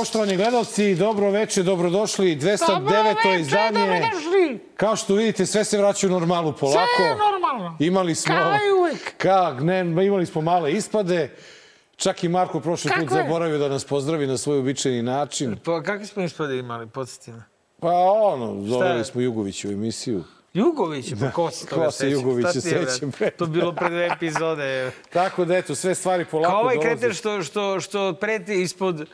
Poštovani gledalci, dobro veče, dobrodošli. 209. izdanje. Kao što vidite, sve se vraća u normalu polako. Sve je normalno. Imali smo... Kao i uvek. Ka, ne, imali smo male ispade. Čak i Marko prošli put Kako je? zaboravio da nas pozdravi na svoj običajni način. Pa kakve smo ispade imali, podsjeti? Pa ono, doveli je? smo Jugovića u emisiju. Jugović, pa ko se toga ko se seća? Jugovića Šta ti je, brate? seća, bre? To bilo pre dve epizode. Tako da, eto, sve stvari polako Kao ovaj dolaze. kreten što, što, što preti ispod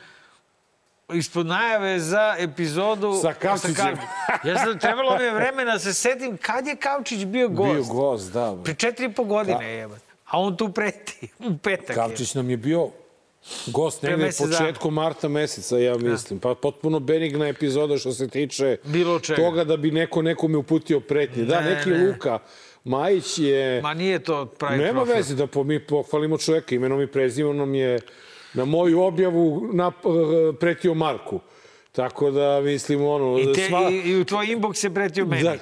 ispod najave za epizodu Sa Kavčićem. Ja sam, trebalo mi je vremena da se setim kad je Kavčić bio gost. Bio gost, da. bre. Pre četiri i po godine, jebate. A on tu preti, u petak je. Kavčić nam je bio gost negde mesec dana. početkom marta meseca, ja mislim. Pa potpuno benigna epizoda što se tiče toga da bi neko nekome uputio pretnje. Da, Ne, neki ne. Luka Majić je... Ma nije to pravi Nema profil. veze da po, mi pohvalimo čoveka. Imenom i prezimenom je na moju objavu na, pretio Marku. Tako da, mislim, ono... I, te, i, I u tvoj inbox je pretio meni. Da,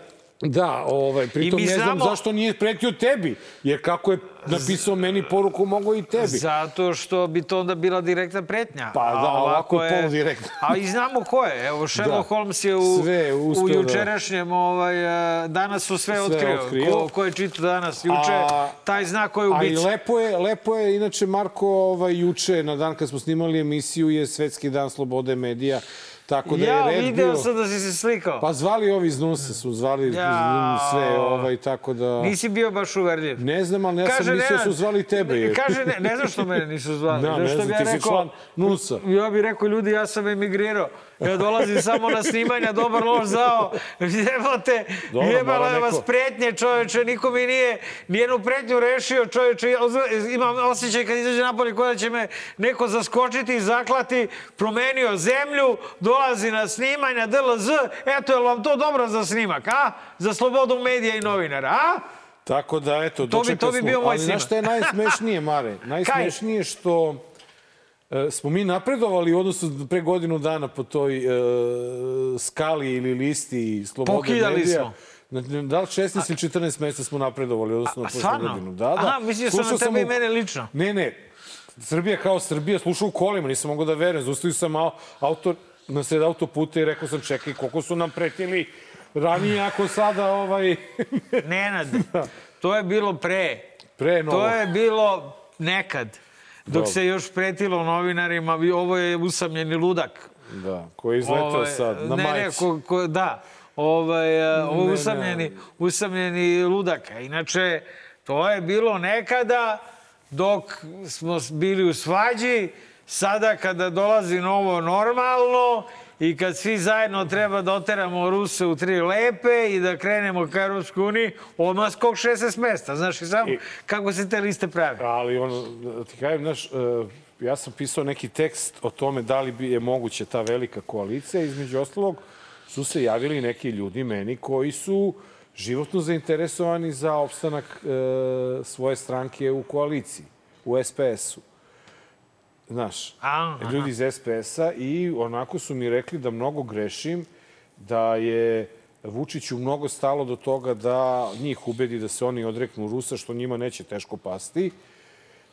da, ovaj, pritom ne znam znamo- zašto nije pretio tebi. Jer kako je napisao meni poruku, mogo i tebi. Zato što bi to onda bila direktna pretnja. Pa da, ovako je poludirektna. A i znamo ko je. Evo, Sherlock Da. Holmes je u, Sve uspeo u da- jučerašnjem, ovaj, a, danas su sve, otkrio. otkrio. Ko, ko je čitao danas, juče, A- taj zna ko je A i lepo je, lepo je, inače Marko ovaj, juče, na dan kad smo snimali emisiju, je Svetski dan slobode medija. Tako da Ja, je red video bio... sam da si se slikao. Pa zvali ovi iz Nusa, su zvali Ja. sve, ovaj, tako da... Nisi bio baš uverljiv. Ne znam, ali ja sam mislio su zvali tebe. je. Kaže, ne, ne znam što mene nisu zvali. Da, ne što znam, bi ti ja si rekao, član Nusa. Ja bih rekao, ljudi, ja sam emigrirao. Ja dolazim samo na snimanja, dobar loš zao. Jebote, Dobro, jebala je vas neko- pretnje, čoveče. Niko mi nije nijednu pretnju rešio, čoveče. Imam osjećaj kad izađe napolje koja će me neko zaskočiti, zaklati, promenio zemlju, dolazi na snimanja, DLZ. Eto, je vam to dobro za snimak, a? Za slobodu medija i novinara, a? Tako da, eto, To bi- to bi smo. bio moj Ali znaš snimak. šta je najsmešnije, Mare? Najsmešnije što smo mi napredovali u odnosu pre godinu dana po toj e, skali ili listi slobode Pokidali medija. smo. Na- Da li 16 ili 14 mesta smo napredovali, odnosno na prošlu godinu. Da, da. Aha, mislio sam na tebe i mene lično. Ne, ne. Srbija kao Srbija, slušao u kolima, nisam mogao da verujem. Zaustavio sam au- auto, na sred autoputa i rekao sam, čekaj, koliko su nam pretili ranije, ako sada ovaj... Nenad, to je bilo pre. Pre novo. To je bilo nekad. Dok se još pretilo novinarima, vi- ovo je usamljeni ludak. Da, koji je izletao Ovaj, sad na ne, ne, majici. ko, ko, da. Ovaj, a, ovo Ne, je ne. usamljeni, usamljeni ludak. Inače, to je bilo nekada dok smo bili u svađi, sada kada dolazi novo normalno i kad svi zajedno treba da oteramo Ruse u tri lepe i da krenemo ka Europskoj uniji, odmah skok 16 mesta. Znaš i sam I- kako se te liste prave. Ali ono, da ti kažem, znaš, e, ja sam pisao neki tekst o tome da li bi je moguće ta velika koalicija. Između ostalog su se javili neki ljudi meni koji su životno zainteresovani za opstanak e, svoje stranke u koaliciji, u SPS-u. Znaš, A, aha. ljudi iz SPS-a i onako su mi rekli da mnogo grešim, da je Vučiću mnogo stalo do toga da njih ubedi da se oni odreknu Rusa, što njima neće teško pasti.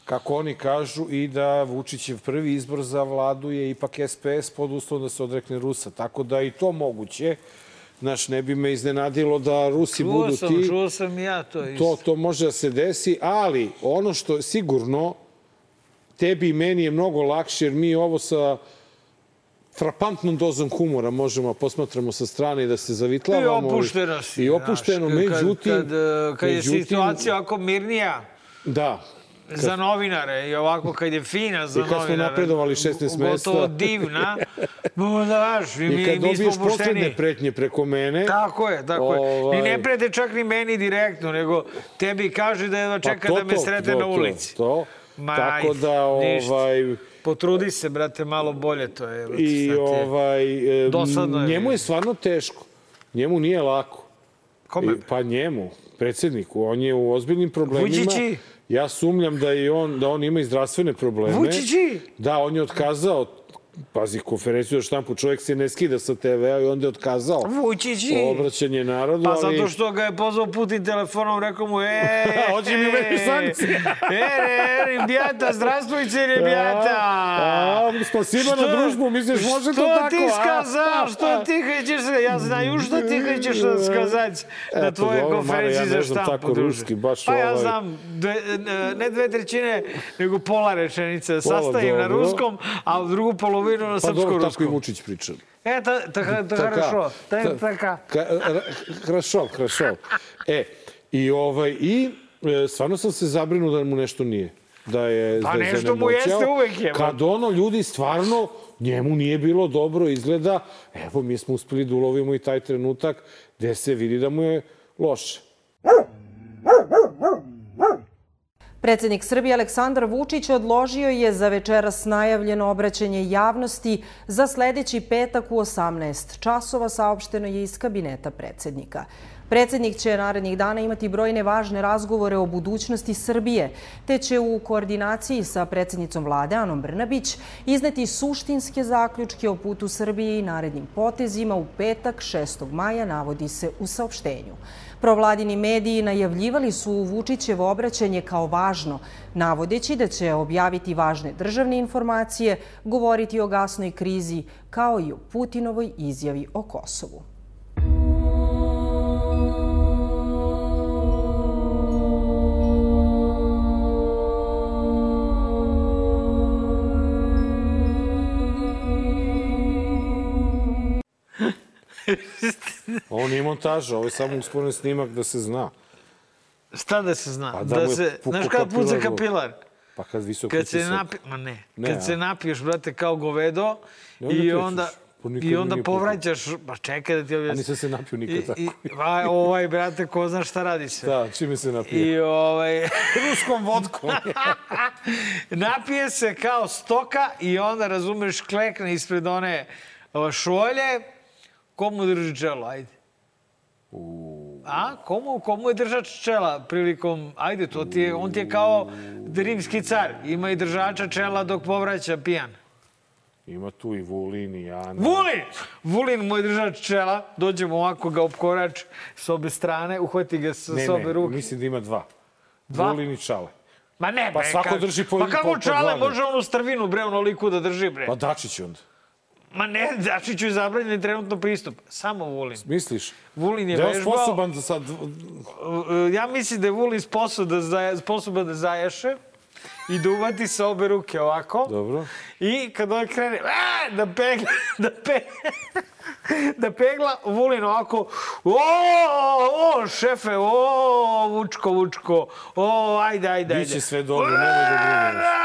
Kako oni kažu i da Vučićev prvi izbor za vladu je ipak SPS pod uslovom da se odrekne Rusa. Tako da i to moguće. Znaš, ne bi me iznenadilo da Rusi Čuo budu sam, ti čuo sam i ja to isto. to, to može da se desi, ali ono što sigurno tebi i meni je mnogo lakše, jer mi ovo sa frapantnom dozom humora možemo da posmatramo sa strane i da se I zavitlavamo. opušteno si. I opušteno, znaš, međutim... Kad, kad, kad je međutim, situacija ovako mirnija Da, za novinare i ovako kad je fina za I kad smo novinare. napredovali 16 mesta. Gotovo divna. No, da, znaš, i mi, i kad dobiješ posledne pretnje preko mene... Tako je, tako je. I Ovaj- ne prete čak ni meni direktno, nego tebi kaže da jedva čeka Pa to, da me to, sretne to, na to, ulici. To, Ma, Tako da, ništa. ovaj... Potrudi se, brate, malo bolje to je. brate, I ovaj, e, Dosadno je. njemu je stvarno teško. Njemu nije lako. Kome? Pa njemu, predsjedniku. On je u ozbiljnim problemima. Vučići? Ja sumnjam da, i on, da on ima i zdravstvene probleme. Vučići? Da, on je otkazao pazi, konferenciju za štampu, čovjek se ne skida sa TV-a i onda je otkazao Vučić i... obraćanje narodu, Pa ali... zato što ga je pozvao Putin telefonom, rekao mu, e, Hoće mi uvediš sankcije. E, re, ribjata, zdravstvujte, ribjata. A, spasiba na družbu, misliš, može to tako? Što ti a? skazao, što ti hoćeš, ja znaju što ti hoćeš skazati na tvoje konferenciji Mare, ja za ne znam štampu, tako ruski, baš Pa ja ovaj- znam, ne dve trećine, nego pola rečenice. Pola, Sastavim na ruskom, a drugu polovinu na Pa dobro, tako i srpsko-ruskom. Vučić priča. E, ta, ta, ta, хорошо, ta, Ta- така. Ka, Hrašov, hrašov. E, i, ovaj, i e, stvarno sam se zabrinuo da mu nešto nije. Da je, Pa da je nešto mu jeste uvek je, Kad ono, ljudi stvarno, njemu nije bilo dobro, izgleda, evo, mi smo uspeli da ulovimo i taj trenutak gde se vidi da mu je loše. Predsednik Srbije Aleksandar Vučić odložio je za večeras najavljeno obraćanje javnosti za sledeći petak u 18 časova, saopšteno je iz kabineta predsednika. Predsednik će narednih dana imati brojne važne razgovore o budućnosti Srbije, te će u koordinaciji sa predsednicom vlade Anom Brnabić izneti suštinske zaključke o putu Srbije i narednim potezima u petak 6. maja, navodi se u saopštenju. Provladini mediji najavljivali su Vučićevo obraćanje kao važno, navodeći da će objaviti važne državne informacije, govoriti o gasnoj krizi, kao i o Putinovoj izjavi o Kosovu. Ovo nije montaža, ovo je samo usporen snimak da se zna. Šta da se zna? Pa da da, se, znaš kada puca kapilar? Pa kad visok Kad se napi... Ma ne. Ne, Kad a? se napiješ, brate, kao govedo I onda i onda, Pa i onda povraćaš, pa čekaj da ti A objasnim. nisam se napio nikad tako. i, pa, ovaj, brate, ko zna šta radi se. Da, čime se napio? I ovaj, Ruskom vodkom. napije se kao stoka i onda, razumeš, klekne ispred one o, šolje. Komu drži čelo, ajde? A? Komu, komu je držač čela prilikom... Ajde, to ti je, on ti je kao rimski car. Ima i držača čela dok povraća pijan. Ima tu i Vulin i Ana. Vulin! Vulin mu je držač čela. Dođemo ovako ga opkorač s obe strane, uhvati ga sa ne, s obe ne, ruke. mislim da ima dva. Dva? Vulin i Čale. Ma ne, Pa bre, svako kak- drži po- Pa po- kako po čale glavi. može onu strvinu, bre, onoliku da drži, bre? Pa Dačić onda. Ma ne, Dačiću je zabranjen trenutno pristup. Samo Vulin. Misliš? Vulin je Da je vežbao. sposoban za sad... Uh, Ja mislim da je Vulin sposoban da, zaja, sposoban da zaješe i da uvati sa obe ruke ovako. Dobro. I kad on krene a, da pegla, da pegla, da pegla, Vulin ovako, o, o, šefe, o, Vučko, Vučko, o, ajde, ajde, ajde. Biće sve dobro, nemoj da brineš.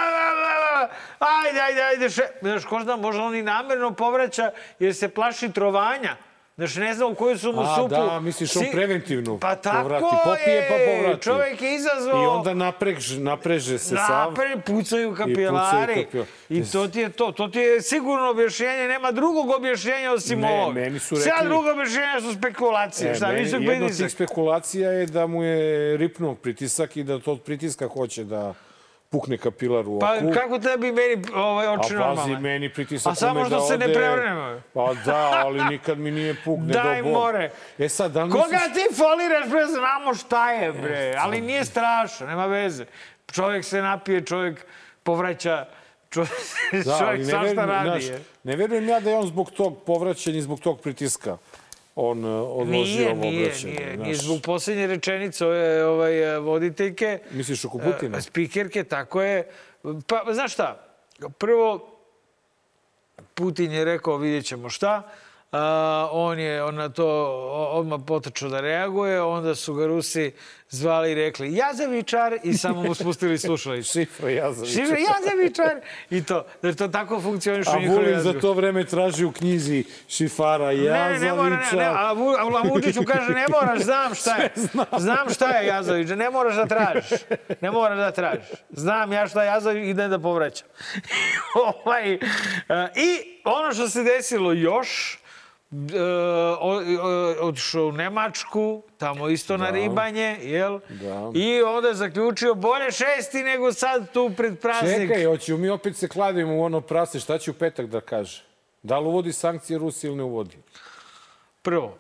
Ajde, ajde, ajde, še... Znaš, ko zna, možda on i namerno povraća jer se plaši trovanja. Znaš, ne znam u koju su mu A, supu... da, misliš on Si- preventivnu Pa tako povrati. Popije pa je. povrati. Čovek je izazvao... I onda napreže, napreže se sav. Napre, pucaju kapilari. kapilari. I to ti je to. To ti je sigurno objašnjenje. Nema drugog objašnjenja osim Ne, ovog. meni su Sve rekli- drugo objašnjenja su spekulacije. E, Šta, meni, jedna od tih spekulacija je da mu je ripnuo pritisak i da to od pritiska hoće da pukne kapilar u oku. Pa kako tebi meni ovaj, A oči pazi, normalne? meni pritisak A samo što da se ne prevrnemo. Pa da, ali nikad mi nije pukne Daj, do Bog. more. E sad, da Koga misliš... ti foliraš, bre, znamo šta je, bre. Ali nije strašno, nema veze. Čovjek se napije, čovjek povraća, čovjek, Da, svašta radi. znaš, ne verujem ja da je on zbog tog povraćanja i zbog tog pritiska on uh, odložio Nije, ovo nije, obraćanje. nije. znaš. Nije zbog posljednje rečenice ove ovaj, voditeljke, Misliš oko Putina? e, spikerke, tako je. Pa, znaš šta, prvo, Putin je rekao vidjet ćemo šta. A, on je on na to odmah potrčao da reaguje, onda su ga Rusi zvali i rekli Jazevičar i samo mu spustili slušalicu. Šifra Jazovića. Šifre Jazevičar i to. Jer to tako funkcioniše A u njihovoj Vulin za jazbi. to vreme traži u knjizi šifara Ne, ne, ne mora, ne, ne, a, a Vučić mu kaže ne moraš, znam šta je. Znam šta je Jazović, ne moraš da tražiš. Ne moraš da tražiš. Znam ja šta je Jazović, idem da povraćam. ovaj, I ono što se desilo još, e, o- o- otišao u Nemačku, tamo isto na ribanje, jel? Da. I onda zaključio bolje šesti nego sad tu pred praznik. Čekaj, hoćemo mi opet se kladimo u ono prase. Šta će u petak da kaže? Da li uvodi sankcije Rusiji ili ne uvodi? Prvo,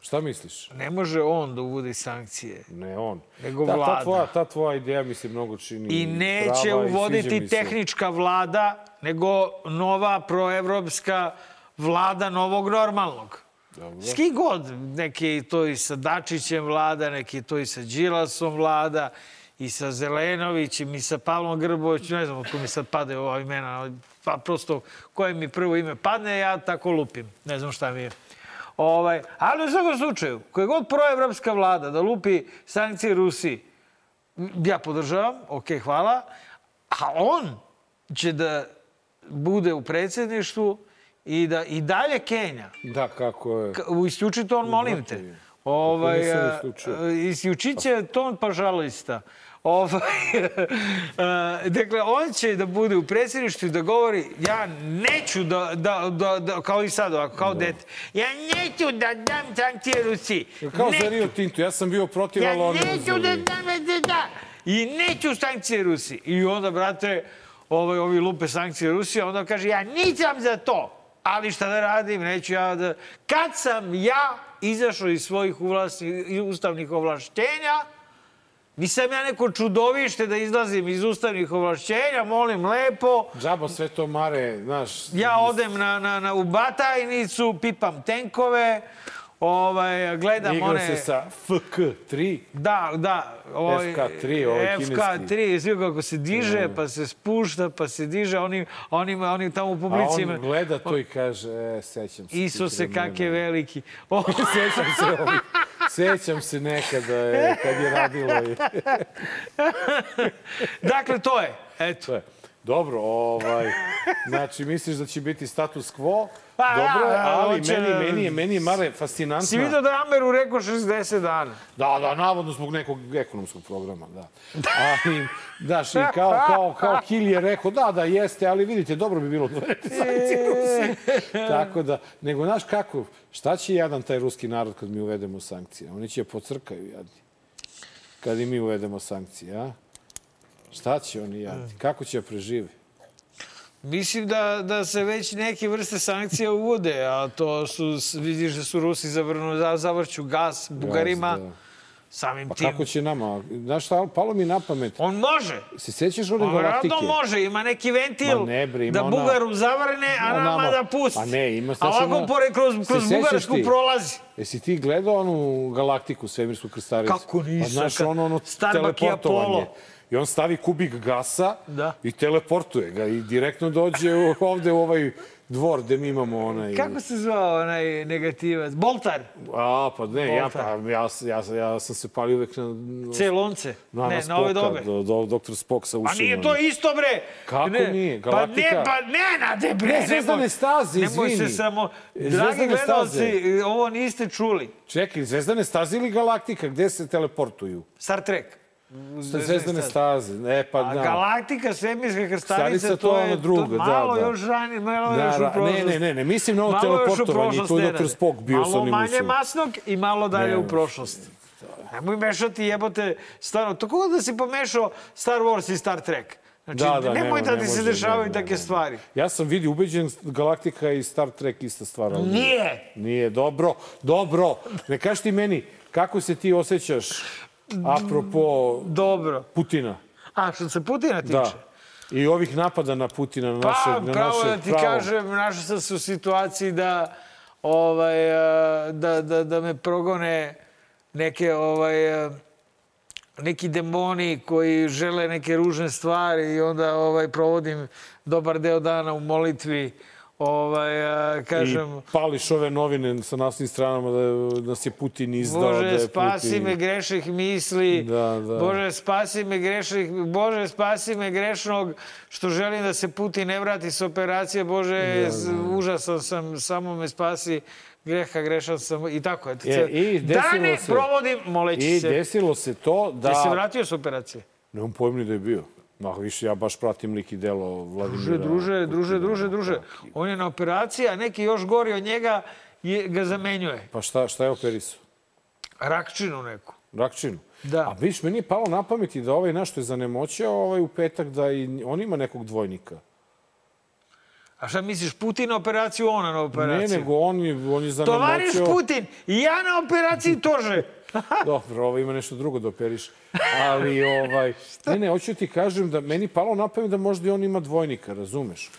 Šta misliš? ne može on da uvodi sankcije. Ne on. Nego ta, vlada. Ta tvoja, ta tvoja ideja mi se mnogo čini I neće prava i uvoditi se. tehnička vlada, nego nova proevropska vlada novog normalnog. Dobro. S kim god, neki je to i sa Dačićem vlada, neki je to i sa Đilasom vlada, i sa Zelenovićem, i sa Pavlom Grbovićem, ne znam otko mi sad padaju ova imena, pa prosto koje mi prvo ime padne, ja tako lupim, ne znam šta mi je. Ovaj, ali u svakom slučaju, koja god proevropska vlada da lupi sankcije Rusiji, ja podržavam, ok, hvala, a on će da bude u predsjedništvu i da i dalje Kenja. Da, kako je. K- Isključi ton, molim te. Ovaj, nisam a, isključio? a, isključit će ton, pažalista. Ovaj, a, dakle, on će da bude u predsjedništvu i da govori ja neću da, da, da, da kao i sad ovako, kao dete, ja neću da dam sankcije Rusiji. Kao Neću. za Rio Tinto, ja sam bio protiv, Ja ali oni neću da dam da, da. I neću sankcije Rusiji. I onda, brate, ovaj, ovi lupe sankcije Rusije, onda kaže, ja nisam za to. Ali šta da radim, neću ja da... Kad sam ja izašao iz svojih uvlasnih, i ustavnih ovlašćenja, nisam ja neko čudovište da izlazim iz ustavnih ovlašćenja, molim lepo, Džaba sve to mare, znaš... ja odem na, na, na, u Batajnicu, pipam tenkove, ovaj, gledam Igra one... se sa FK3. Da, da. Ovaj, FK3, ovaj FK3, svi kako se diže, pa se spušta, pa se diže. Oni, oni, oni tamo u A publici... on gleda to i kaže, e, sećam se. Isuse, kak je veliki. O, Sećam se ovih. Sećam se nekada je, kad je radilo. I... dakle, to je. Eto. To je. Dobro, ovaj, znači misliš da će biti status quo? Pa, Dobro da, ali hoće- meni, meni, je, meni je Mare fascinantna. Si vidio da je Ameru rekao 60 dana? Da, da, navodno zbog nekog ekonomskog programa, da. Ali, daš, i kao, kao, kao Kil je rekao, da, da, jeste, ali vidite, dobro bi bilo da uvedete sankcije Rusiji. Tako da, nego, znaš kako, šta će jadan taj ruski narod kad mi uvedemo sankcije? Oni će pocrkaju jadni. Kad i mi uvedemo sankcije, a? Šta će oni jadni? Kako će da prežive? Mislim da, da se već neke vrste sankcija uvode, a to su, vidiš da su Rusi zavrnu, za- zavrću gas Bugarima, da. samim Pa tim. kako će nama? Znaš šta, palo mi na pamet. On može. Se sećaš one On galaktike? radno može, ima neki ventil Ma ne bre, ima da ona- Bugaru zavrne, a A nama, nama- da pusti. Pa ne, ima A sad ovako ona- pored, kroz, kroz Bugarsku ti? prolazi. Jesi ti gledao onu galaktiku, svemirsku krstaricu? Kako nisam, Pa znaš, ono, ono Starbuck i teleportovanje. Apollo. I on stavi kubik gasa Da. i teleportuje ga i direktno dođe u- ovde u ovaj dvor gde mi imamo onaj... Kako se zvao onaj negativac? Boltar? A, pa ne, ja, Volta. pa, ja, ja, ja sam se palio uvek na... Celonce? Na, ne, na na ove dobe. Do, do, doktor Spock sa ušima. Pa nije to isto, bre! Kako ne, nije? Pa Galaktika- ne, pa ne, nade, bre! Ne, Zvezdane nemoj- staze, Nemoj se izvini. samo... Dragi gledalci, ovo niste čuli. Čekaj, Zvezdane staze ili galaktika? Gde se teleportuju? Star Trek. Zvezdane staze. E, pa da. galaktika, svemirska krstarica, Starica, to, je drugo, to malo da, da. još ranije, malo Da, još u da, prošlost. ne, ne, ne, ne, mislim na ovo Malo teleportovanje, tu doktor Spock bio sa Malo onim manje ušima. masnog i malo dalje Ne, u prošlost. Nemoj mešati jebote stvarno. To kako da si pomešao Star Wars i Star Trek? Znači, Da, da, nemoj da ti se dešavaju ne, ne, takve stvari. Ja sam vidi ubeđen Galaktika i Star Trek ista stvar. ali Nije. Nije, dobro, dobro. Ne kaži ti meni, kako se ti osjećaš apropo Dobro. Putina? A, što se Putina tiče? Da. I ovih napada na Putina, na Pa, našeg, na pravo našeg da ti pravo. kažem, našao sam se u situaciji da, ovaj, a, da, da, da me progone neke, ovaj, a, neki demoni koji žele neke ružne stvari i onda ovaj, provodim dobar deo dana u molitvi. Ovaj, a, kažem, I pališ ove novine sa nasnim stranama da nas je Putin izdao. da Bože, je spasi Putin... me grešnih misli. Da, da. Bože, spasi me grešnih... Bože, spasi me grešnog što želim da se Putin ne vrati s operacije. Bože, da, užasan sam, samo me spasi greha, grešan sam i tako. Eto, E, cel- i desilo Dane se- provodim moleći I se. desilo se to da... Da... se vratio s operacije? Nemam pojma ni da je bio. Ma, više ja baš pratim lik i delo Vladimira. Druže, druže, druže, druže, druže. On je na operaciji, a neki još gori od njega je, ga zamenjuje. Pa šta, šta je operisao? Rakčinu neku. Rakčinu. Da. A viš, meni je palo na pameti da ovaj našto je zanemoćao ovaj u petak da i on ima nekog dvojnika. A šta misliš, Putin na operaciju, ona na operaciju? Ne, nego on je, on je Tovariš zanemoćao... Putin, i ja na operaciji tože. Dobro, ovo ima nešto drugo da operiš. Ali, ovaj... Ne, ne, hoću ti kažem da meni palo na pamet da možda i on ima dvojnika, razumeš?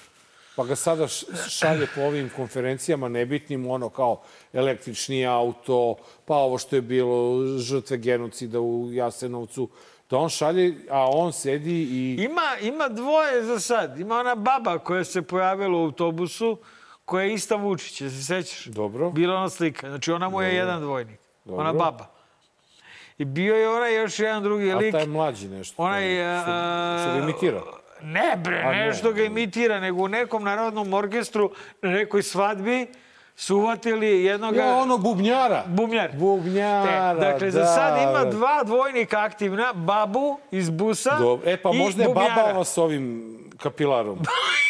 Pa ga sada šalje po ovim konferencijama nebitnim, ono kao električni auto, pa ovo što je bilo žrtve genocida u Jasenovcu, da on šalje, a on sedi i... Ima, ima dvoje za sad. Ima ona baba koja se pojavila u autobusu, koja je ista Vučić, se sećaš? Dobro. Bila ona slika. Znači, ona mu je jedan dvojnik. Ona Dobro. baba. I bio je onaj još jedan drugi A lik. taj mlađi nešto. Onaj... što, a, što ga imitira. Ne bre, A, ne. nešto ga imitira, nego u nekom narodnom orkestru, na nekoj svadbi, su uvatili jednog... Ja, ono bubnjara. Bubnjar. Bubnjara, Te, dakle, da, za sad ima da. dva dvojnika aktivna, babu iz busa Dobro. E, pa možda je baba ova s ovim kapilarom.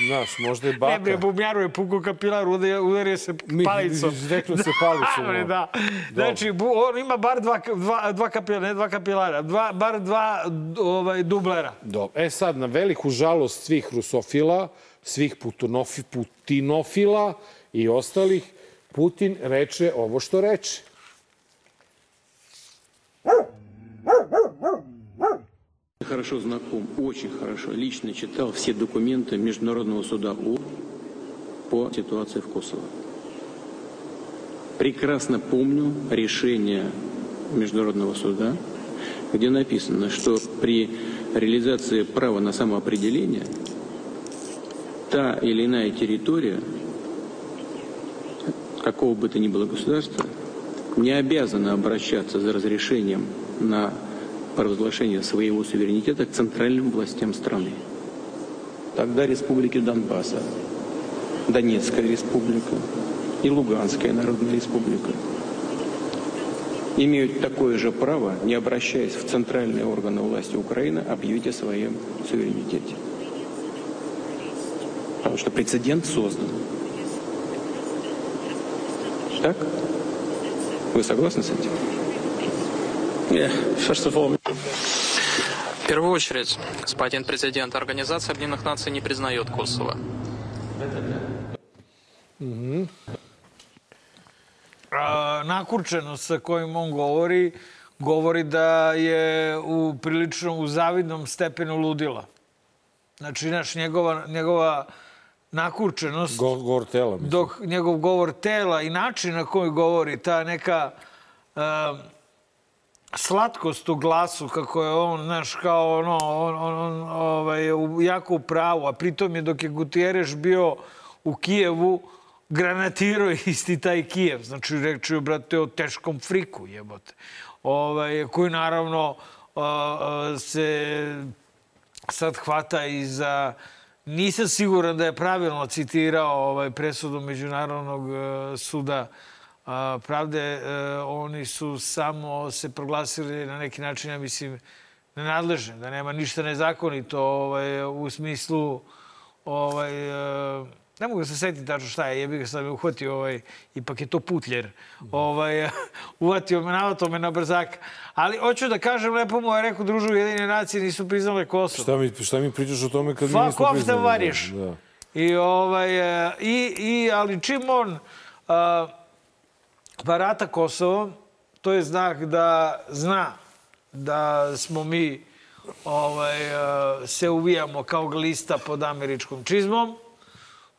Znaš, možda je baka. Ne bre, bubnjaru je pukao kapilar, udario, se palicom. reklo se palicom, Da, da. Znači, bu, on ima bar dva, dva, dva kapilara, ne dva kapilara, dva, bar dva ovaj, dublera. Dobro. E sad, na veliku žalost svih rusofila, svih putunofi, putinofila i ostalih, Putin reče ovo što reče. Хорошо знаком, очень хорошо, лично читал все документы Международного суда ООН по ситуации в Косово. Прекрасно помню решение Международного суда, где написано, что при реализации права на самоопределение та или иная территория какого бы то ни было государства не обязана обращаться за разрешением на провозглашение своего суверенитета к центральным властям страны. Тогда республики Донбасса, Донецкая республика и Луганская народная республика имеют такое же право, не обращаясь в центральные органы власти Украины, объявить о своем суверенитете. Потому что прецедент создан. Так? Вы согласны с этим? First of all, В первую очередь, господин президент, Организация Объединенных Наций не признает Косово. A, nakurčenost sa kojim on govori, govori da je u prilično u zavidnom stepenu ludila. Znači, naš, njegova, njegova nakurčenost... Go, govor tela, mislim. dok njegov govor tela i način na koji govori, ta neka uh, slatkost u glasu, kako je on, znaš, kao ono, on, on, on ovaj, jako u pravu, a pritom je dok je Gutierrez bio u Kijevu, granatirao isti taj Kijev. Znači, reči je, brate, o teškom friku, jebote. Ovaj, koji naravno uh, uh, se sad hvata i za... Nisam siguran da je pravilno citirao ovaj presudu Međunarodnog e, suda a, pravde. E, oni su samo se proglasili na neki način, ja mislim, nenadležne, da nema ništa nezakonito ovaj, u smislu ovaj, e, ne mogu se setiti tačno šta je, jebi ga sad me uhvatio, ovaj, ipak je to putljer. Ovaj, uvatio me, navato me na brzaka. Ali hoću da kažem, lepo mu je rekao, družu Ujedinjene nacije nisu priznale Kosovo. Šta mi, šta mi pričaš o tome kad mi Fuck nismo off priznali? the variš. Da. I, ovaj, e, i, i, ali čim on a, barata Kosovom, to je znak da zna da smo mi ovaj, a, se uvijamo kao glista pod američkom čizmom,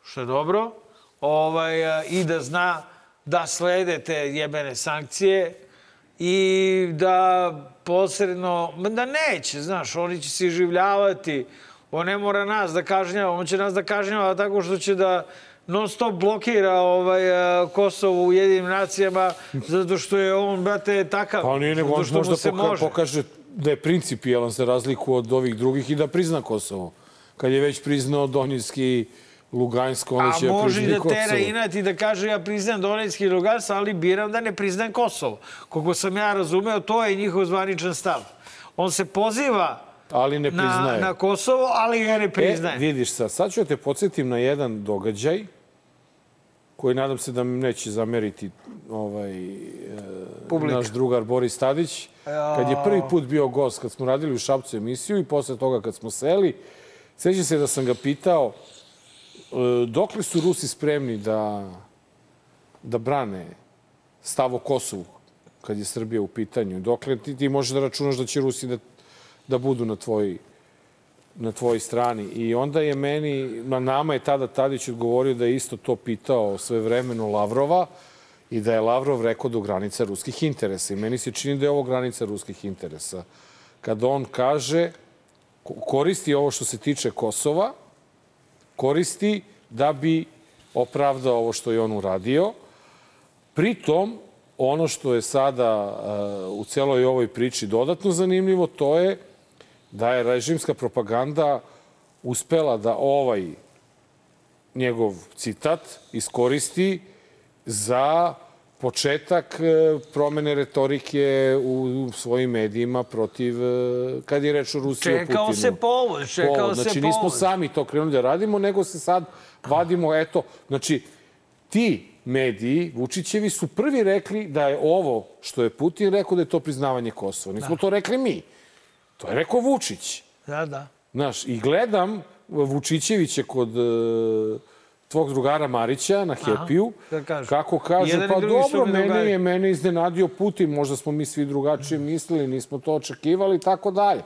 što je dobro, ovaj, a, i da zna da slede te jebene sankcije i da posredno, da neće, znaš, oni će se življavati, on ne mora nas da kažnjava, on će nas da kažnjava tako što će da non stop blokira ovaj, a, Kosovo u jedinim nacijama zato što je on, brate, takav. Pa nije nego on možda se poka, može. pokaže da je principijalan za razliku od ovih drugih i da prizna Kosovo. Kad je već priznao Donjevski, Lugansko, onda A će da može i prizna i da tera Kosovo. inat i da kaže ja priznajem Donetski i Lugansk, ali biram da ne priznajem Kosovo. Koliko sam ja razumeo, to je njihov zvaničan stav. On se poziva Ali ne na, priznaje. na Kosovo, ali ga ne priznaje. E, vidiš sad, sad ću da te podsjetim na jedan događaj koji nadam se da mi neće zameriti ovaj, e, Publika. naš drugar Boris Tadić. Kad je prvi put bio gost, kad smo radili u Šapcu emisiju i posle toga kad smo seli, sećam se da sam ga pitao e, dokle su Rusi spremni da, da brane stav o Kosovu kad je Srbija u pitanju. Dokle ti, ti možeš da računaš da će Rusi da, da budu na tvojoj na tvojoj strani. I onda je meni, na nama je tada Tadić odgovorio da je isto to pitao sve vremeno Lavrova i da je Lavrov rekao do granica ruskih interesa. I meni se čini da je ovo granica ruskih interesa. Kada on kaže, ko- koristi ovo što se tiče Kosova, koristi da bi opravdao ovo što je on uradio. Pritom, ono što je sada uh, u celoj ovoj priči dodatno zanimljivo, to je da je režimska propaganda uspela da ovaj njegov citat iskoristi za početak e, promene retorike u svojim medijima protiv, e, kad je reč o Rusiji i o Putinu. Čekao se povod, čekao Povod. se Znači, povod. nismo sami to krenuli da radimo, nego se sad vadimo, eto, znači, ti mediji, Vučićevi, su prvi rekli da je ovo što je Putin rekao da je to priznavanje Kosova. Nismo to rekli mi. To je rekao Vučić. Da, da. Znaš, i gledam Vučićevića kod e, tvog drugara Marića na Happy-u, da kako kaže, Jedan pa dobro, mene drugari." je mene iznenadio Putin, možda smo mi svi drugačije mislili, nismo to očekivali i tako dalje.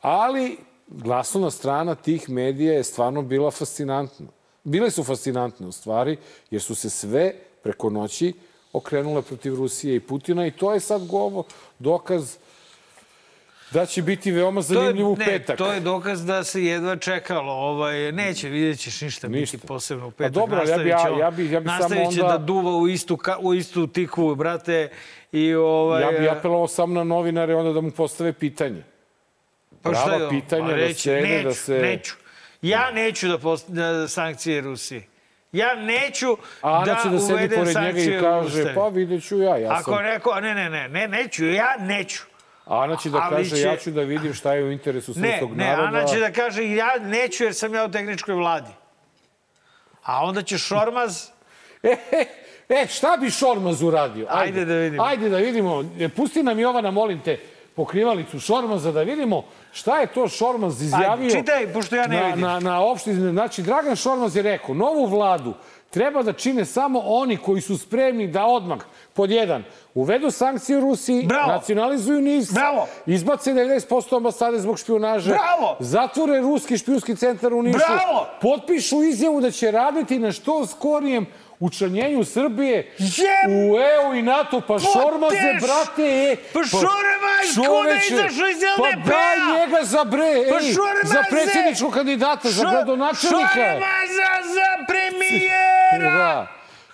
Ali glasovna strana tih medija je stvarno bila fascinantna. Bile su fascinantne u stvari, jer su se sve preko noći okrenule protiv Rusije i Putina i to je sad govo, dokaz da će biti veoma zanimljiv u ne, petak. To je dokaz da se jedva čekalo. Ovaj, neće, vidjet ćeš ništa, Ništa. biti posebno u petak. dobro, ali ja bi- ja- ja bi- ja bi samo nastavit će onda- da duva u istu, ka, u istu tikvu, brate. I, ovaj, Ja bih apelovao sam na novinare onda da mu postave pitanje. pa šta prava je on? pitanja Pa da reći, sede, neću, da se- Neću. Ja neću da, post, da sankcije Rusiji. Ja neću A Ana da, će da sedi pored njega i kaže, pa vidjet ću ja. ja Ako sam... neko, ne, ne, ne, ne, neću, ja neću. Ana će da Ali kaže, će- ja ću da vidim šta je u interesu Ne, srpskog ne, naroda. Ana će da kaže ja neću jer sam ja u tehničkoj vladi. A onda će Šormaz... E, e, e, šta bi Šormaz uradio? Ajde da vidimo. Ajde da vidimo. E, Pusti nam Jovana, molim te, pokrivalicu Šormaza da vidimo šta je to Šormaz izjavio. čitaj, pošto ja ne na, vidim. Na, na opštini. Znači, Dragan Šormaz je rekao, novu vladu treba da čine samo oni koji su spremni da odmah, pod jedan, uvedu sankcije Rusiji, Bravo. nacionalizuju NIS, Bravo. izbace 90% ambasade zbog špionaže, Bravo. zatvore ruski špijunski centar u Nišu, Bravo. potpišu izjavu da će raditi na što skorijem učlanjenju Srbije Jeb- u EU i NATO. Pa Šormaze, brate, e, Pa Šormaz, ko da izašao iz Pa LDP-a? daj njega za bre, Pa ej, Šormaze! za predsjedničkog kandidata, za Šo- gradonačelnika. Šormaza za premijera! Da.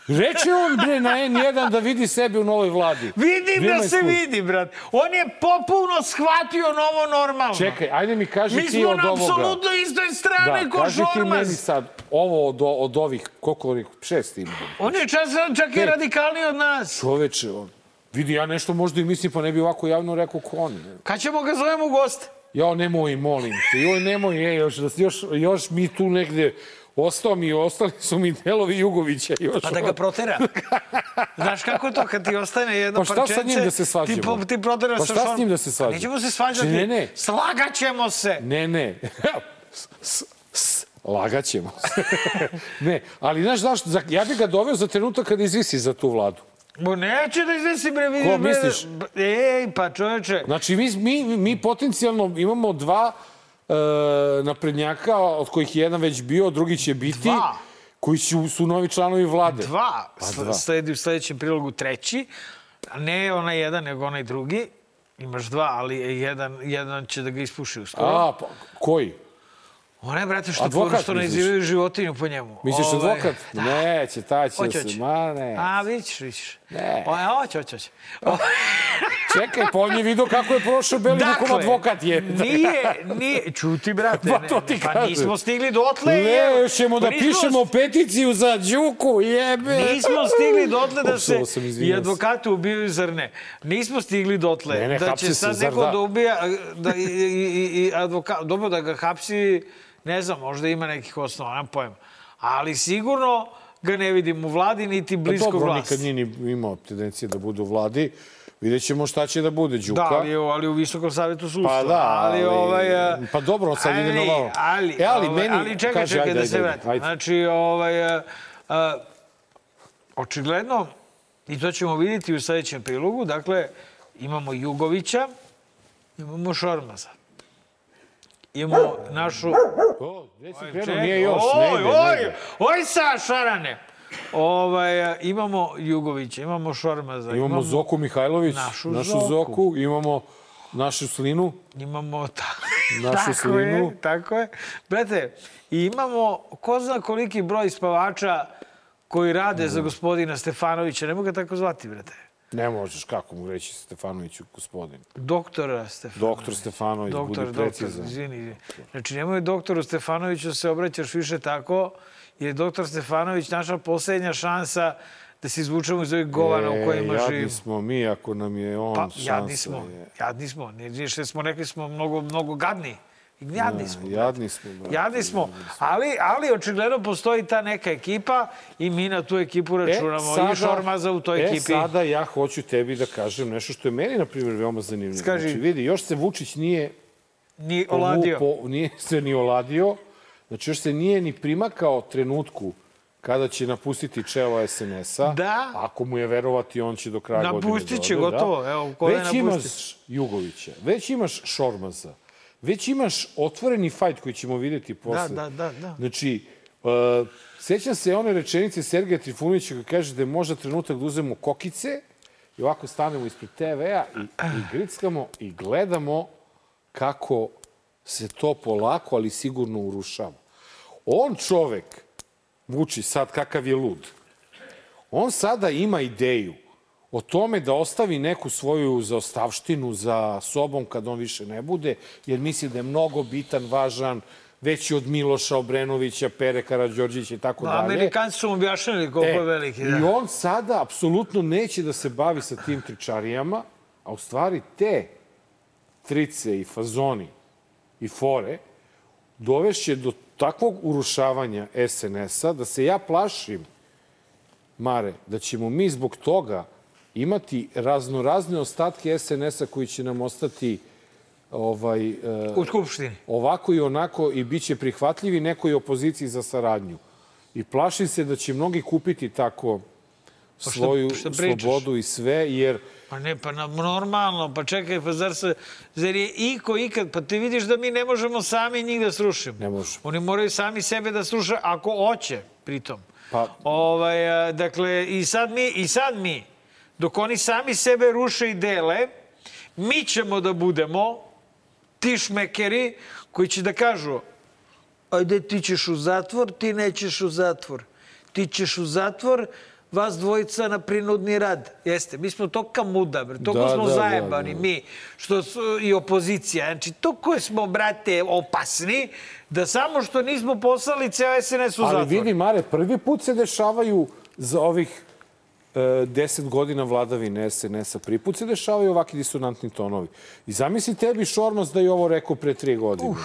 Reče on, bre, na N1 da vidi sebe u novoj vladi. Vidim da se vidi, brat. On je popuno shvatio novo normalno. Čekaj, ajde mi kaži Mi ti smo od na ovoga. apsolutno istoj strani Da, ko kaži ti meni Šormaz. sad, ovo od, od ovih, koliko ovih, šest ima. On je čas, čak i radikalniji od nas. Čoveče, on. Vidi, ja nešto možda i mislim, pa ne bi ovako javno rekao ko ne. Kad ćemo ga zovemo u goste? Ja, nemoj, molim te. Joj, nemoj, je, još, da- još, još mi tu negde ostao mi, ostali su mi delovi Jugovića. Još, Pa da ga protera. Znaš kako je to kad ti ostane jedno Pa šta parčence? sa njim da se svađamo? Ti, po- ti proteraš Pa sa šta s šorm- njim da se svađamo? Pa Nećemo se svađati. Ne, ne. Slagaćemo se. Ne, ne. S, s, s, lagaćemo se. ne, ali znaš zašto? Za- Ja bih ga doveo za trenutak kada izvisi za tu vladu. Bo neće da izvesi bre, vidiš. Ko misliš? Ej, pa čoveče. Znači, mi, mi, mi potencijalno imamo dva e, naprednjaka, od kojih je jedan već bio, drugi će biti, Dva. koji su, su novi članovi vlade. Dva. Pa dva. Sledi u sledećem prilogu treći. Ne onaj jedan, nego onaj drugi. Imaš dva, ali jedan, jedan će da ga ispuši uskoro. A, pa, koji? Onaj, brate, što, Advokat, što ne izivaju životinju po njemu. Misliš Ovaj, advokat? Da. Neće, taj će se, ma ne. A, vidiš, vidiš. Ne. O, ja, hoće, hoće, hoće. Čekaj, pa on je vidio kako je prošao Belivukov advokat je. Dakle, Nije, nije, čuti, brate. Pa to ti pa kažem. nismo stigli dotle. Ne, još ćemo Pa da pišemo peticiju za Đuku, jebe. Nismo stigli dotle da se i se. advokati ubijaju, zar ne? Nismo stigli dotle Ne, ne, da će se, sad zar neko da? da ubija, da, i, i, i, advokat, dobro da ga hapsi, ne znam, možda ima nekih osnova, nemam pojma. Ali sigurno ga ne vidim u vladi, niti Pa blisko dobro, vlasti. nikad nije ni imao tendencije da bude u vladi. Vidjet ćemo šta će da bude Đuka. Da, ali, ali u Visokom savjetu sudstva. Pa da, ali, ovaj, e, pa dobro, sad ide na malo. Ali, E, ali ovaj, meni, ali čekaj, kaži, čekaj ajde, da ajde, se ajde, vratim. ajde. Znači, ovaj, a, a, očigledno, i to ćemo vidjeti u sledećem prilogu, dakle, imamo Jugovića, imamo Šormaza. Imamo našu... O, gde si Oj, krenuo? Nije još, ne oj, oj, ide. oj, sa Šarane! Ovaj, imamo Jugovića, imamo Šormaza, Imamo Zoku Mihajlović, našu našu Zoku. Zoku, imamo našu Slinu. Imamo ta... Našu tako slinu. Je, tako je. Brate, i imamo ko zna koliki broj spavača koji rade za gospodina Stefanovića. Ne mogu ga tako zvati, brate. Ne možeš, kako mu reći Stefanoviću, gospodin. Doktora Stefanovića. Doktor Stefanović, Doktor, doktor, precizan. izvini. izvini. Znači, nemoj doktoru Stefanoviću da se obraćaš više tako, jer je doktor Stefanović naša poslednja šansa da se izvučemo iz ovih govana u kojima e, jadni živimo. smo mi ako nam je on Pa, šansa. jadni smo, Je. jadni smo. Ne, što smo rekli smo mnogo, mnogo gadni. Jadni smo. brate. Jadni smo, brate. Jadni smo, ali, ali očigledno postoji ta neka ekipa i mi na tu ekipu računamo. I Šormaza u toj e, ekipi. sada ja hoću tebi da kažem nešto što je meni, na primjer, veoma zanimljivo. Skaži. Znači, vidi, još se Vučić nije Ni oladio. Po, nije se ni oladio. Znači, još se nije ni primakao trenutku kada će napustiti čelo SNS-a. Da. Ako mu je verovati, on će do kraja godine Napustit da će, ode, gotovo. Evo, ko da Već imaš Jugovića, već imaš Šormaza, već imaš otvoreni fajt koji ćemo videti posle. da, da, da. Znači, uh, sećam se one rečenice Sergeja Trifunovića koji kaže da je možda trenutak da uzmemo kokice i ovako stanemo ispred TV-a i, i grickamo i gledamo kako se to polako, ali sigurno urušava. On čovek, Vučić sad kakav je lud, on sada ima ideju o tome da ostavi neku svoju zaostavštinu za sobom kad on više ne bude, jer misli da je mnogo bitan, važan, veći od Miloša Obrenovića, Pere Karadžorđića i tako Da, dalje. Amerikanci su mu objašnjali koliko je veliki. I Da. on sada apsolutno neće da se bavi sa tim tričarijama, a u stvari te trice i fazoni i fore dovešće do takvog urušavanja SNS-a da se ja plašim, Mare, da ćemo mi zbog toga imati raznorazne ostatke SNS-a koji će nam ostati ovaj, e, U Skupštini. ovako i onako i bit će prihvatljivi nekoj opoziciji za saradnju. I plašim se da će mnogi kupiti tako svoju šta pričaš? slobodu i sve, jer Pa ne, pa na, normalno, pa čekaj, pa zar se, zar je iko ikad, pa ti vidiš da mi ne možemo sami njih da srušimo. Ne možemo. Oni moraju sami sebe da sruše, ako hoće, pritom. Pa- Ovaj, dakle, i sad mi, i sad mi, dok oni sami sebe ruše i dele, mi ćemo da budemo ti šmekeri koji će da kažu ajde ti ćeš u zatvor, ti nećeš u zatvor. Ti ćeš u zatvor, vas dvojica na prinudni rad. Jeste, mi smo toka muda, bre. toliko Da, smo da, da, zajebani, da. mi, što su i opozicija. Znači, toliko smo, brate, opasni, da samo što nismo poslali ceo SNS u ali zatvor. vidi, Mare, prvi put se dešavaju za ovih e, deset godina vladavine SNS-a. Prvi put se dešavaju ovakvi disonantni tonovi. I zamisli tebi Šormaz da je ovo rekao pre tri godine. Uf,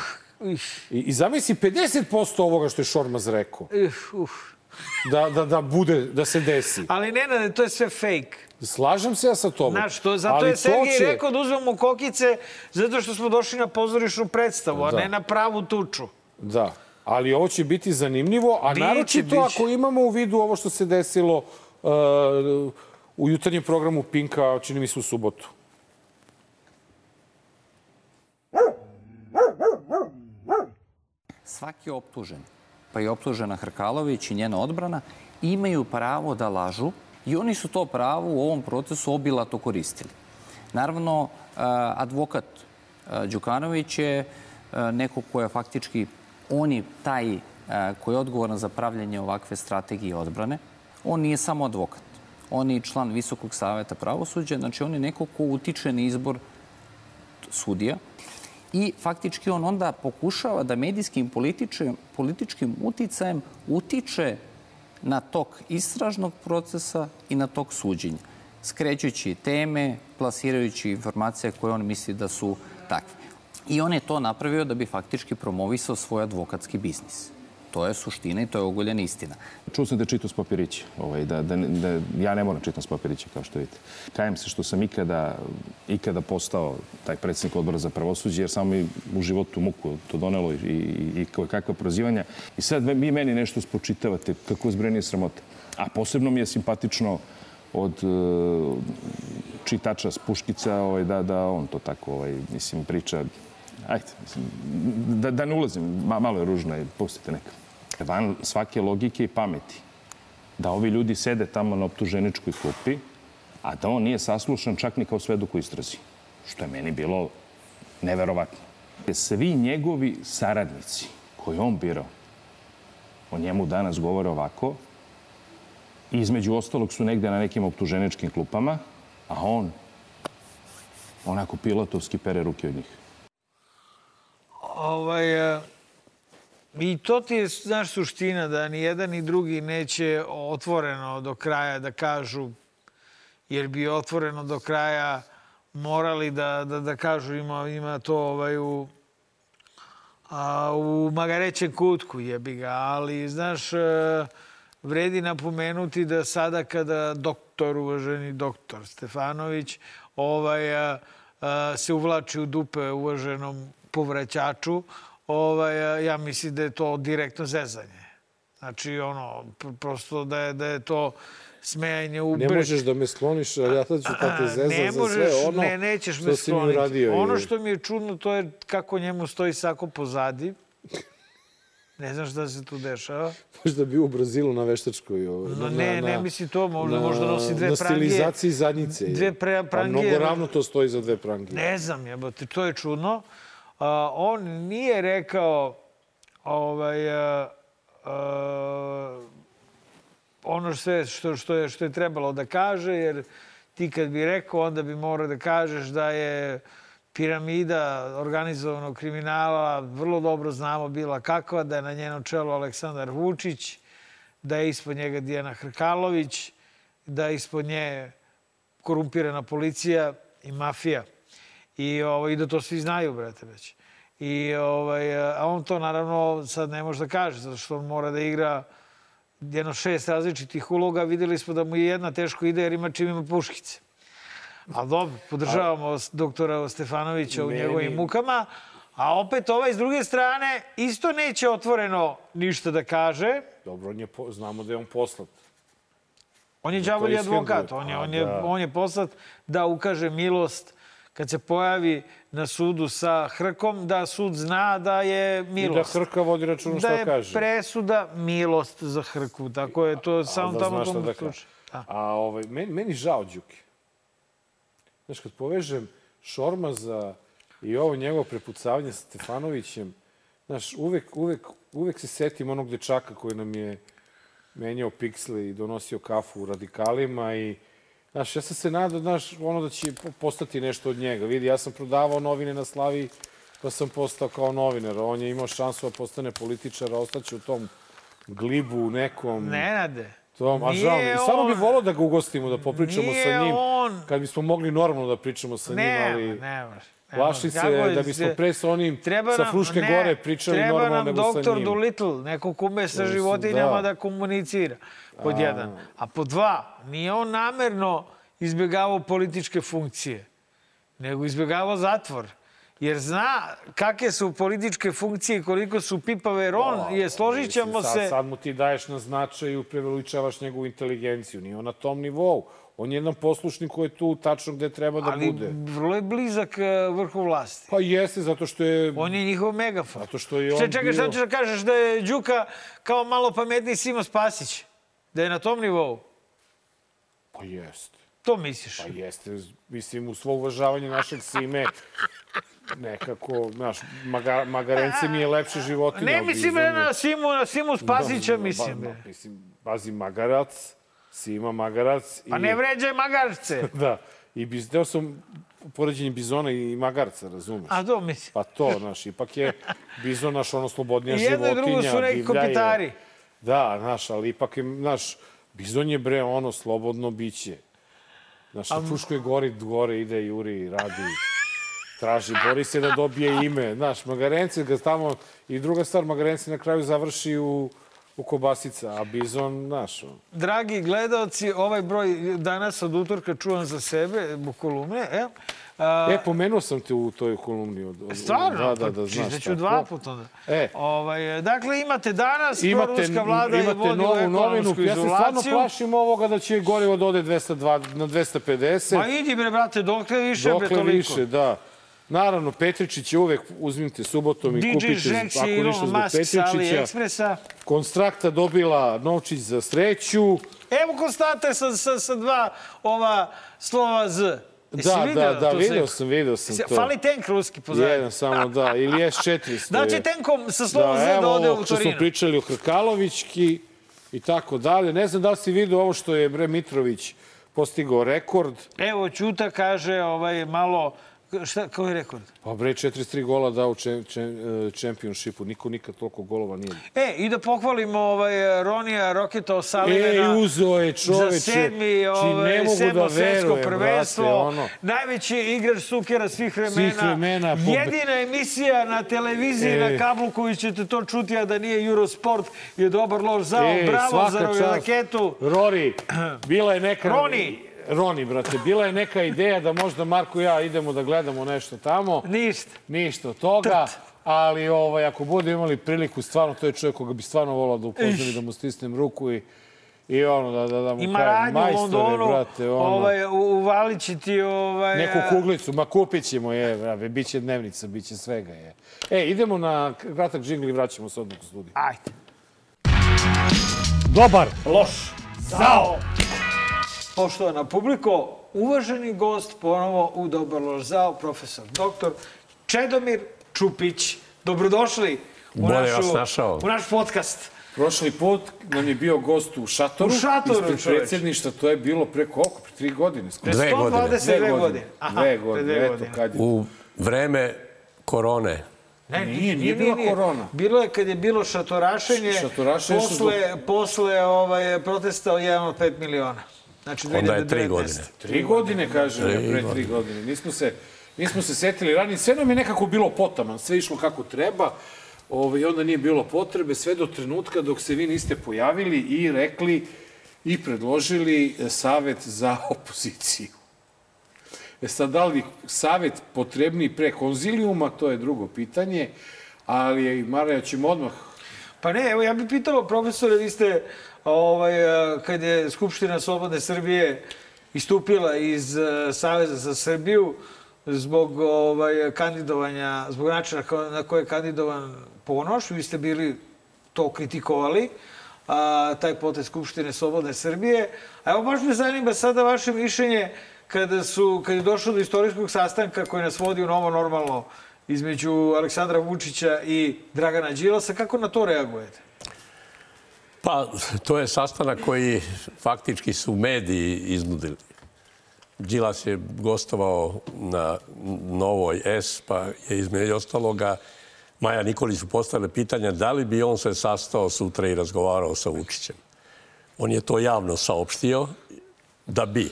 I, I zamisli 50% ovoga što je Šormaz rekao. uf, uf. Da, da, da bude, da se desi. Ali Nenade, to je sve fake. Slažem se ja sa tobom. Znaš, to, zato ali je to Sergej će- rekao da uzmemo kokice zato što smo došli na pozorišnu predstavu, a Da. ne na pravu tuču. Da, ali ovo će biti zanimljivo, a Biće, naročito biće. ako imamo u vidu ovo što se desilo uh, u jutarnjem programu Pinka, čini mi se u subotu. svaki optužen, pa i optužena Hrkalović i njena odbrana, imaju pravo da lažu i oni su to pravo u ovom procesu obilato koristili. Naravno, eh, advokat eh, Đukanović je eh, neko ko je faktički, on je taj koji je odgovoran za pravljanje ovakve strategije odbrane. On nije samo advokat. On je član Visokog saveta pravosuđa, znači on je neko ko utiče na izbor sudija i faktički on onda pokušava da medijskim političkim, političkim uticajem utiče na tok istražnog procesa i na tok suđenja, skrećući teme, plasirajući informacije koje on misli da su takve. I on je to napravio da bi faktički promovisao svoj advokatski biznis. To je suština i to je ogoljena istina. Čuo sam da je čitao s papirića. Ovaj, da, da, da, ja ne moram čitam s papirića, kao što vidite. Kajem se što sam ikada, ikada postao taj predsjednik odbora za pravosuđe, jer samo mi u životu muku to donelo i, i, i kakva prozivanja. I sad vi meni nešto spočitavate, kako zbrenije sramota. A posebno mi je simpatično od uh, čitača s Puškica ovaj, da, da on to tako ovaj, mislim, priča ajde, mislim, da, da ne ulazim, ma, malo je ružno, pustite neka. Van svake logike i pameti. Da ovi ljudi sede tamo na optuženičkoj klupi, a da on nije saslušan čak ni kao svedok u istrazi. Što je meni bilo neverovatno. Svi njegovi saradnici koji on birao, o njemu danas govore ovako, između ostalog su negde na nekim optuženičkim klupama, a on onako pilotovski pere ruke od njih. Ovaj, e, I to ti je, znaš, suština da ni jedan ni drugi neće otvoreno do kraja da kažu, jer bi otvoreno do kraja morali da, da, da kažu ima, ima to ovaj, u, a, u magarećem kutku, jebi ga. Ali, znaš, e, vredi napomenuti da sada kada doktor, uvaženi doktor Stefanović, ovaj, a, a, se uvlači u dupe uvaženom povraćaču, ovaj, ja mislim da je to direktno zezanje. Znači, ono, prosto da je, da je to smejanje u Ne možeš da me skloniš, ali ja sad ću da te zezam za sve ono ne, nećeš što me si mi uradio. Ono što mi je čudno, to je kako njemu stoji sako pozadi. Ne znam šta se tu dešava. Možda bi u Brazilu na veštačkoj. Ovaj, no, ne, na, ne misli to. Možda, možda nosi dve na prangije. Na stilizaciji zadnjice. Dve pre, prangije. A mnogo ravno to stoji za dve prangije. Ne znam, jebote, to je čudno. Uh, on nije rekao ovaj, uh, ono sve što, što, je, što je trebalo da kaže, jer ti kad bi rekao, onda bi morao da kažeš da je piramida organizovanog kriminala, vrlo dobro znamo bila kakva, da je na njenom čelu Aleksandar Vučić, da je ispod njega Dijana Hrkalović, da je ispod nje korumpirana policija i mafija. I, ovaj, da to svi znaju, brate, već. I, ovaj, a on to naravno sad ne može da kaže, zato što on mora da igra jedno šest različitih uloga. Videli smo da mu je jedna teško ide jer ima čim ima puškice. A dobro, podržavamo a... doktora Stefanovića u njegovim mukama. A opet ovaj s druge strane isto neće otvoreno ništa da kaže. Dobro, on je, po, znamo da je on poslat. On je džavolji advokat. On je, on, je, da. on je poslat da ukaže milost kad se pojavi na sudu sa Hrkom, da sud zna da je milost. I da Hrka vodi računa šta kaže. Da je presuda milost za Hrku. Tako je to samo da tamo tomu da slučaju. Da. A ovaj, meni, meni žao Đuki. Znaš, kad povežem Šormaza i ovo njegovo prepucavanje sa Stefanovićem, znaš, uvek, uvek, uvek se setim onog dečaka koji nam je menjao piksle i donosio kafu u radikalima i Znaš, ja sam se nadao, znaš, ono da će postati nešto od njega. Vidi, ja sam prodavao novine na Slavi, pa sam postao kao novinar. On je imao šansu da postane političar, a ostaće u tom glibu nekom... Nenade. Tom, a žao, I samo bi volao da ga ugostimo, da popričamo sa njim. On... Kad bismo mogli normalno da pričamo sa njim, ali... Ne, ne, Plaši se da bismo pre sa onim treba sa Fruške ne, gore pričali normalno nego sa njim. Treba nam doktor Dolittle, neko kume sa životinjama da. da komunicira, pod a... jedan. A pod dva, nije on namerno izbjegavao političke funkcije, nego izbjegavao zatvor. Jer zna kakve su političke funkcije i koliko su pipave, jer on je, složit ćemo se... Sad, sad mu ti daješ na značaju, preveličavaš njegovu inteligenciju. Nije on na tom nivou. On je jedan poslušnik koji je tu tačno gde treba da Ali bude. Ali vrlo je blizak e, vrhu vlasti. Pa jeste, zato što je... On je njihov megafon. Zato što je on Šte, čekaj, bio... šta ćeš da kažeš da je Đuka kao malo pametniji Simo Spasić? Da je na tom nivou? Pa jeste. To misliš? Pa jeste. Mislim, u svo uvažavanje našeg Sime, nekako, znaš, maga, Magarence mi je lepše životinja. Ne mislim na Simu, na Simu Spasića, da, mislim. Ba, mislim, pazi, Magarac, Sima Magarac. Pa ne vređaj Magarce. da. I biz, deo sam poređenje bizona i magarca, razumeš? A to mislim. Pa to, znaš, ipak je bizon naš ono slobodnija I životinja. I jedno i drugo su neki kopitari. Da, znaš, ali ipak je, znaš, bizon je bre ono slobodno biće. Znaš, na Fruškoj gori gore ide, juri, radi. Traži, bori se da dobije ime. Znaš, Magarenci ga tamo... I druga stvar, Magarenci na kraju završi u, u Kobasica, a Bizon, znaš, on- Dragi gledaoci, ovaj broj danas od utorka čuvam za sebe, u kolumne. E, a, E, pomenuo sam te u toj kolumni. Od, od, Stvarno? Da, da, Pa da, znaš. čitaću dva puta onda. E. Ovaj, dakle, imate danas, Imate, proruska vlada imate vodi novu novinu. Ja se stvarno plašim ovoga da će gorivo da ode 202, na 250. Ma idi bre, brate, dokle više, bre, Dokle toliko. više, da. Naravno, Petričić je uvek, uzmite subotom i DJ kupite, Žeks ako ništa zbog Musk Petričića. Konstrakta dobila novčić za sreću. Evo konstante sa, sa, sa dva ova slova Z. Jesi Da, da, da, video sam, video sam to. Fali tenk ruski pozadnje. Jedan samo, da. Ili S400. Da će je. tenkom sa slovom Da, Z da evo ode u što smo Torino. pričali o Hrkalovićki i tako dalje. Ne znam da li si vidio ovo što je Bre Mitrović postigao rekord. Evo, Ćuta kaže ovaj, malo... Šta, koji je rekord? Pa bre, 43 gola dao u čem, čem, čempionšipu. Niko nikad toliko golova nije. E, i da pohvalimo ovaj, Ronija Roketa E, Osalivena. uzo je čoveče. Za sedmi, Či ovaj, mogu sedmo da svetsko prvenstvo. brate, ono. Najveći igrač sukera svih vremena. Svih vremena, pobe- Jedina emisija na televiziji, E. na kablu koju ćete to čuti, a da nije Eurosport, je dobar loš zao. Ej, Bravo za čast. raketu. Rori, bila je neka... Roni. Roni, brate, bila je neka ideja da možda Marko i ja idemo da gledamo nešto tamo. Ništa. Ništa od toga. Ali ovaj, ako bude imali priliku, stvarno, to je čovjek koga bi stvarno volao da upoznam i da mu stisnem ruku i, i ono, da, da, da mu Ima u majstore, Londonu, brate, ono, ovaj, uvalit će ti... Ovaj, neku kuglicu, ma kupit ćemo je, brate, bit će dnevnica, bit će svega je. E, idemo na kratak džingl i vraćamo se odmah u studiju. Ajde. Dobar! Loš. Zao. Poštovana publiko, uvaženi gost ponovo u Dobar loš zao, profesor doktor Čedomir Čupić. Dobrodošli u, Bolje vas našu, našao. u naš podcast. Prošli put nam je bio gost u šatoru. U šatoru, Ispred čoveče. predsjedništva, to je bilo pre koliko? Pre tri godine. skoro. Dve godine. 122 godine. Aha, Dve pre godine, dve eto godine. kad je. U vreme korone. Ne, Nije, nije bila korona. Bilo je kad je bilo šatorašenje, Šatorašenje su posle, posle ovaj, protesta od 1 od 5 miliona. Znači, Onda je tri 2019. godine. Tri godine, kažem, Tri ja, pre tri godine. godine. Nismo se, nismo se setili ranije. Sve nam je nekako bilo potaman, sve išlo kako treba. Ove, I onda nije bilo potrebe, sve do trenutka dok se vi niste pojavili i rekli i predložili savet za opoziciju. E sad, da li savet potrebniji pre konzilijuma, to je drugo pitanje, ali Maraja ćemo odmah Pa ne, evo ja bih pitao, profesore, vi ste, ovaj, eh, kad je Skupština Slobodne Srbije istupila iz eh, Saveza za Srbiju zbog ovaj, kandidovanja, zbog načina na koje je kandidovan Ponoš, vi ste bili to kritikovali, a, taj potez Skupštine Slobodne Srbije. A evo baš me zanima sada vaše mišljenje kada, su, kad je došlo do istorijskog sastanka koji nas vodi u novo normalno između Aleksandra Vučića i Dragana Đilasa. Kako na to reagujete? Pa, to je sastanak koji faktički su mediji iznudili. Đilas je gostovao na Novoj S, pa je između ostaloga Maja Nikolić postavila pitanje da li bi on se sastao sutra i razgovarao sa Vučićem. On je to javno saopštio da bi.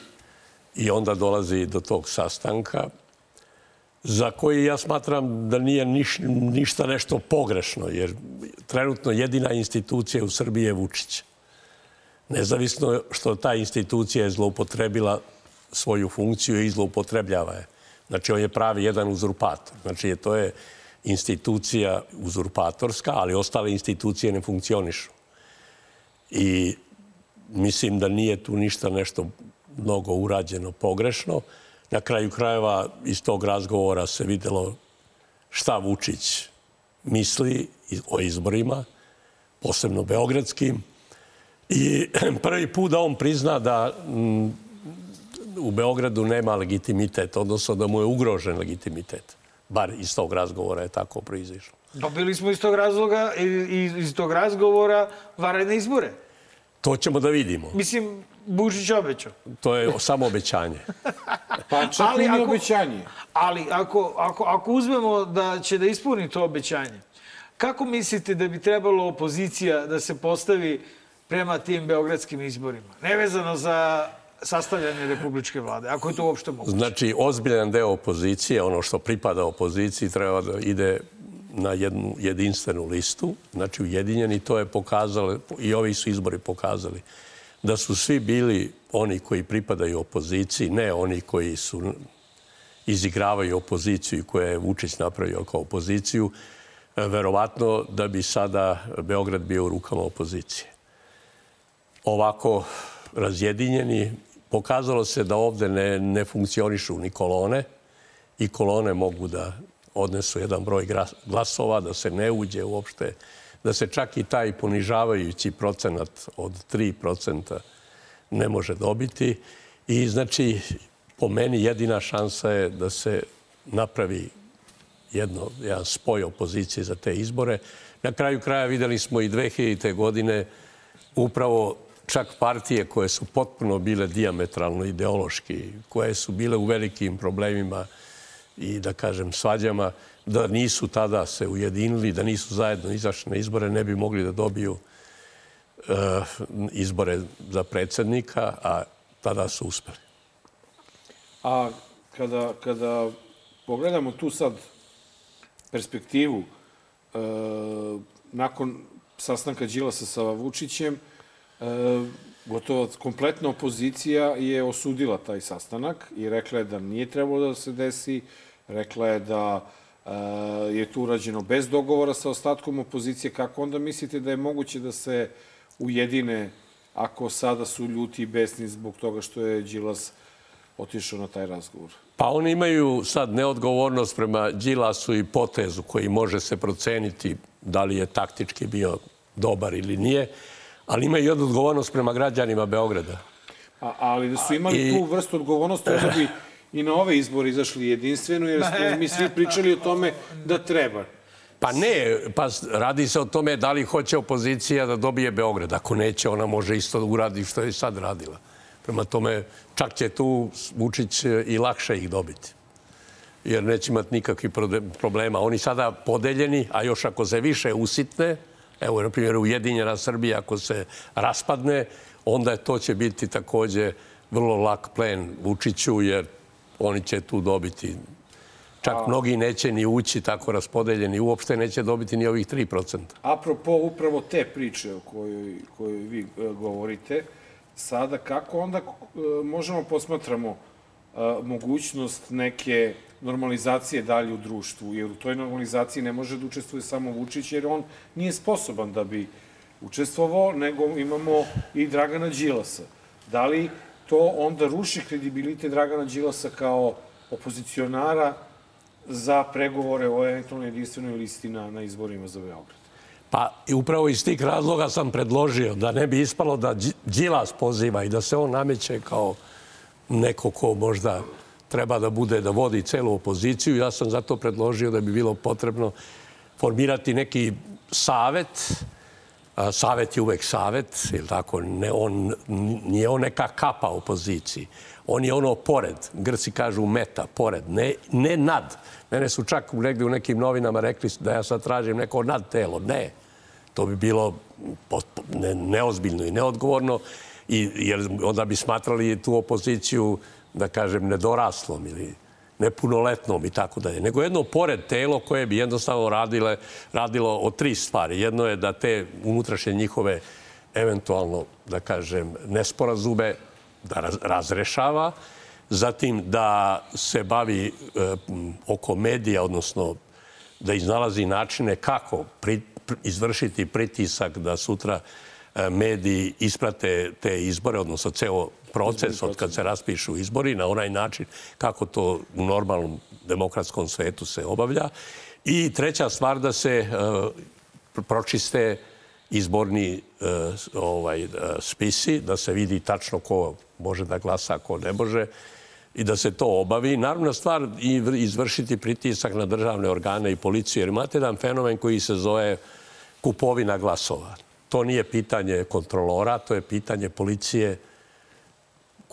I onda dolazi do tog sastanka za koji ja smatram da nije niš, ništa nešto pogrešno, jer trenutno jedina institucija u Srbiji je Vučić. Nezavisno što ta institucija je zloupotrebila svoju funkciju i zloupotrebljava je. Znači, on je pravi jedan uzurpator. Znači, to je institucija uzurpatorska, ali ostale institucije ne funkcionišu. I mislim da nije tu ništa nešto mnogo urađeno pogrešno. Na kraju krajeva iz tog razgovora se videlo šta Vučić misli o izborima, posebno beogradskim. I prvi put da on prizna da mm, u Beogradu nema legitimitet, odnosno da mu je ugrožen legitimitet. Bar iz tog razgovora je tako proizišlo. Dobili smo iz tog razloga i iz tog razgovora varene izbore. To ćemo da vidimo. Mislim, Bušić obećao. To je samo obećanje. Pa čak Ali ako- obećanje. Ali ako, ako, ako uzmemo da će da ispuni to obećanje, kako mislite da bi trebalo opozicija da se postavi prema tim beogradskim izborima? Nevezano za sastavljanje republičke vlade, ako je to uopšte moguće. Znači, ozbiljan deo opozicije, ono što pripada opoziciji, treba da ide na jednu jedinstvenu listu, znači ujedinjeni, to je pokazalo, i ovi su izbori pokazali, da su svi bili oni koji pripadaju opoziciji, ne oni koji su izigravaju opoziciju koje je Vučić napravio kao opoziciju, verovatno da bi sada Beograd bio u rukama opozicije. Ovako razjedinjeni, pokazalo se da ovde ne, ne funkcionišu ni kolone i kolone mogu da odnesu jedan broj glasova, da se ne uđe uopšte, da se čak i taj ponižavajući procenat od 3% ne može dobiti. I znači, po meni jedina šansa je da se napravi jedno, jedan spoj opozicije za te izbore. Na kraju kraja videli smo i 2000. godine upravo čak partije koje su potpuno bile diametralno ideološki, koje su bile u velikim problemima i da kažem svađama, da nisu tada se ujedinili, da nisu zajedno izašli na izbore, ne bi mogli da dobiju uh, izbore za predsednika, a tada su uspeli. A kada, kada pogledamo tu sad perspektivu, e, nakon sastanka Đilasa sa Vučićem, e, gotovo kompletna opozicija je osudila taj sastanak i rekla je da nije trebalo da se desi, rekla je da e, je tu urađeno bez dogovora sa ostatkom opozicije. Kako onda mislite da je moguće da se ujedine ako sada su ljuti i besni zbog toga što je Đilas otišao na taj razgovor? Pa oni imaju sad neodgovornost prema Đilasu i potezu koji može se proceniti da li je taktički bio dobar ili nije, ali imaju jednu odgovornost prema građanima Beograda. A, ali da su imali I... tu vrstu odgovornosti, onda bi i na ove izbore izašli jedinstveno, jer smo mi svi pričali o tome da treba. Pa ne, pa radi se o tome da li hoće opozicija da dobije Beograd. Ako neće, ona može isto da uradi što je sad radila. Prema tome, čak će tu Vučić i lakše ih dobiti. Jer neće imati nikakvih problema. Oni sada podeljeni, a još ako se više usitne, evo, na primjer, Ujedinjena Srbija, ako se raspadne, onda to će biti takođe vrlo lak plen Vučiću, jer oni će tu dobiti Čak A... mnogi neće ni ući tako raspodeljeni, uopšte neće dobiti ni ovih 3%. Apropo upravo te priče o kojoj, kojoj vi e, govorite, sada kako onda e, možemo posmatramo e, mogućnost neke normalizacije dalje u društvu, jer u toj normalizaciji ne može da učestvuje samo Vučić, jer on nije sposoban da bi učestvovao, nego imamo i Dragana Đilasa. Da li to onda ruši kredibilite Dragana Đilasa kao opozicionara za pregovore o eventualnoj jedinstvenoj listi na, na izborima za Beograd? Pa upravo iz tih razloga sam predložio da ne bi ispalo da Đilas poziva i da se on nameće kao neko ko možda treba da bude, da vodi celu opoziciju. Ja sam zato predložio da bi bilo potrebno formirati neki savet. Savet je uvek savet, ili tako? Ne, on, nije on neka kapa opoziciji. On je ono pored. Grci kažu meta, pored. Ne, ne nad. Mene su čak negde u nekim novinama rekli da ja sad tražim neko nad telo. Ne. To bi bilo ne, neozbiljno i neodgovorno, i, jer onda bi smatrali tu opoziciju, da kažem, nedoraslom ili nepunoletnom i tako dalje. Nego jedno pored telo koje bi jednostavno radile, radilo o tri stvari. Jedno je da te unutrašnje njihove eventualno, da kažem, nesporazume da razrešava, zatim da se bavi e, oko medija, odnosno da iznalazi načine kako pri, izvršiti pritisak da sutra mediji isprate te izbore, odnosno ceo proces od kad se raspišu izbori na onaj način kako to u normalnom demokratskom svetu se obavlja. I treća stvar da se uh, pročiste izborni uh, ovaj, uh, spisi, da se vidi tačno ko može da glasa, ko ne može i da se to obavi. Naravno stvar i izvršiti pritisak na državne organe i policiju, jer imate jedan fenomen koji se zove kupovina glasova. To nije pitanje kontrolora, to je pitanje policije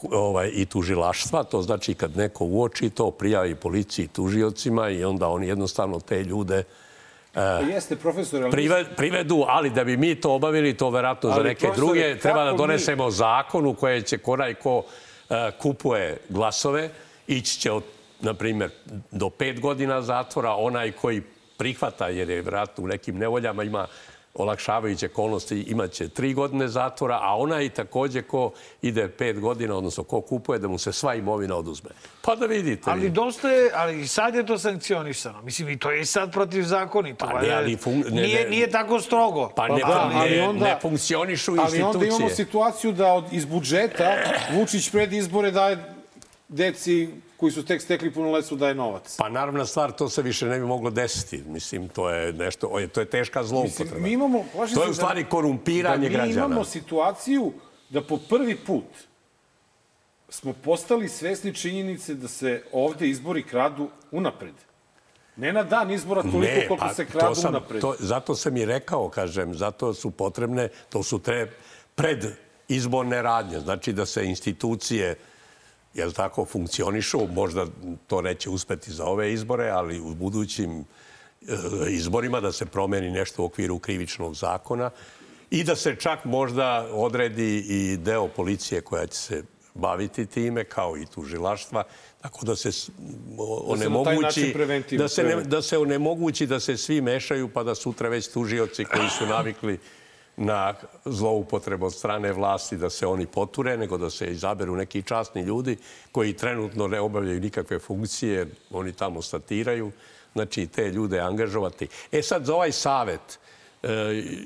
ovaj, i tužilaštva. To znači kad neko uoči to, prijavi policiji i tužiocima i onda oni jednostavno te ljude Uh, Jeste, profesor, ali... privedu, ali da bi mi to obavili, to verovatno za neke druge, treba da donesemo mi... zakon u koje će konaj ko e, kupuje glasove, ići će, od, na primjer, do pet godina zatvora. Onaj koji prihvata, jer je vjerojatno u nekim nevoljama, ima olakšavajuće okolnosti imaće tri godine zatvora, a onaj takođe ko ide pet godina, odnosno ko kupuje, da mu se sva imovina oduzme. Pa da vidite. Ali dosta je, ali i sad je to sankcionisano. Mislim, i to je i sad protivzakonito. Pa ne, ali fun... ne, nije, ne, nije tako strogo. Pa ne, da, ne, ali onda- ne funkcionišu institucije. Ali onda imamo situaciju da od, iz budžeta Vučić pred izbore daje deci koji su tek stekli punoletstvo daje novac. Pa naravna stvar, to se više ne bi moglo desiti. Mislim, to je nešto, to je teška zloupotreba. Mislim, mi imamo, to je u stvari korumpiranje da mi građana. imamo situaciju da po prvi put smo postali svesni činjenice da se ovde izbori kradu unapred. Ne na dan izbora toliko Ne, koliko pa se kradu sam, unapred. to, zato sam i rekao, kažem, zato su potrebne, to su tre, pred izborne radnje. Znači da se institucije jel tako, funkcionišu. Možda to neće uspeti za ove izbore, ali u budućim e, izborima da se promeni nešto u okviru krivičnog zakona i da se čak možda odredi i deo policije koja će se baviti time, kao i tužilaštva, tako da se Da onemogući da se, ne, krene. da se onemogući da se svi mešaju pa da sutra već tužioci koji su navikli na zloupotrebu od strane vlasti da se oni poture, nego da se izaberu neki časni ljudi koji trenutno ne obavljaju nikakve funkcije, oni tamo statiraju, znači te ljude angažovati. E sad za ovaj savet, e,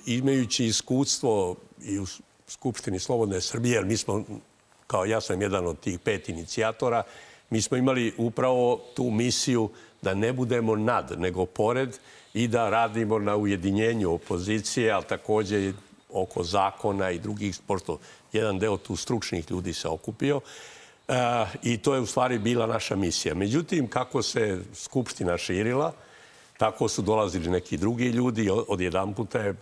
imajući iskustvo i u Skupštini Slobodne Srbije, jer mi smo, kao ja sam jedan od tih pet inicijatora, mi smo imali upravo tu misiju da ne budemo nad, nego pored i da radimo na ujedinjenju opozicije, ali takođe oko zakona i drugih, pošto jedan deo tu stručnih ljudi se okupio. E, I to je u stvari bila naša misija. Međutim, kako se Skupština širila, tako su dolazili neki drugi ljudi od jedan puta je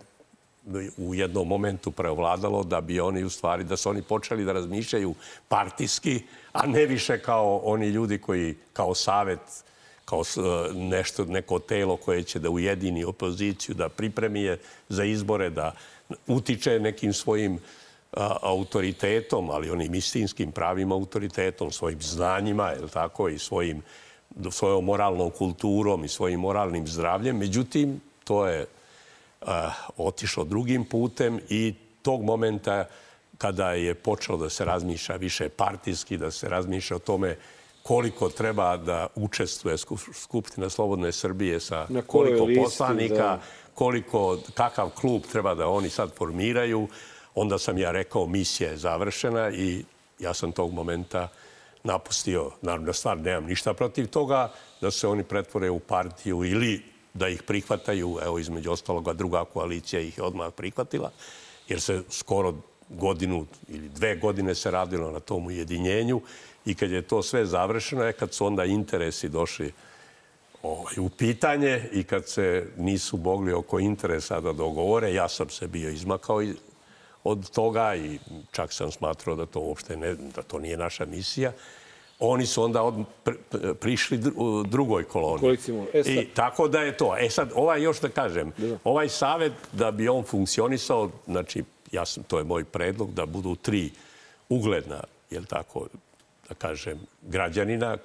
u jednom momentu preovladalo da bi oni u stvari, da su oni počeli da razmišljaju partijski, a ne više kao oni ljudi koji kao savet, kao s- nešto, neko telo koje će da ujedini opoziciju, da pripremi je za izbore, da utiče nekim svojim a, autoritetom, ali onim istinskim pravim autoritetom, svojim znanjima, je tako, i svojim, svojom moralnom kulturom i svojim moralnim zdravljem. Međutim, to je a, otišao drugim putem i tog momenta kada je počelo da se razmišlja više partijski, da se razmišlja o tome koliko treba da učestvuje Sku- Skupština Slobodne Srbije sa koliko listi, poslanika, da. koliko, kakav klub treba da oni sad formiraju, onda sam ja rekao misija je završena i ja sam tog momenta napustio. Naravno, stvar, nemam ništa protiv toga da se oni pretvore u partiju ili da ih prihvataju. Evo, između ostaloga, druga koalicija ih je odmah prihvatila, jer se skoro godinu ili dve godine se radilo na tom ujedinjenju i kad je to sve završeno, je kad su onda interesi došli ovaj, u pitanje i kad se nisu mogli oko interesa da dogovore, ja sam se bio izmakao i- od toga i čak sam smatrao da to uopšte ne, da to nije naša misija. Oni su onda od, pr- prišli u drugoj koloni. E, sad- I tako da je to. E sad, ovaj još da kažem, ovaj savet da bi on funkcionisao, znači, ja sam, to je moj predlog, da budu tri ugledna, jel tako, da kažem, građanina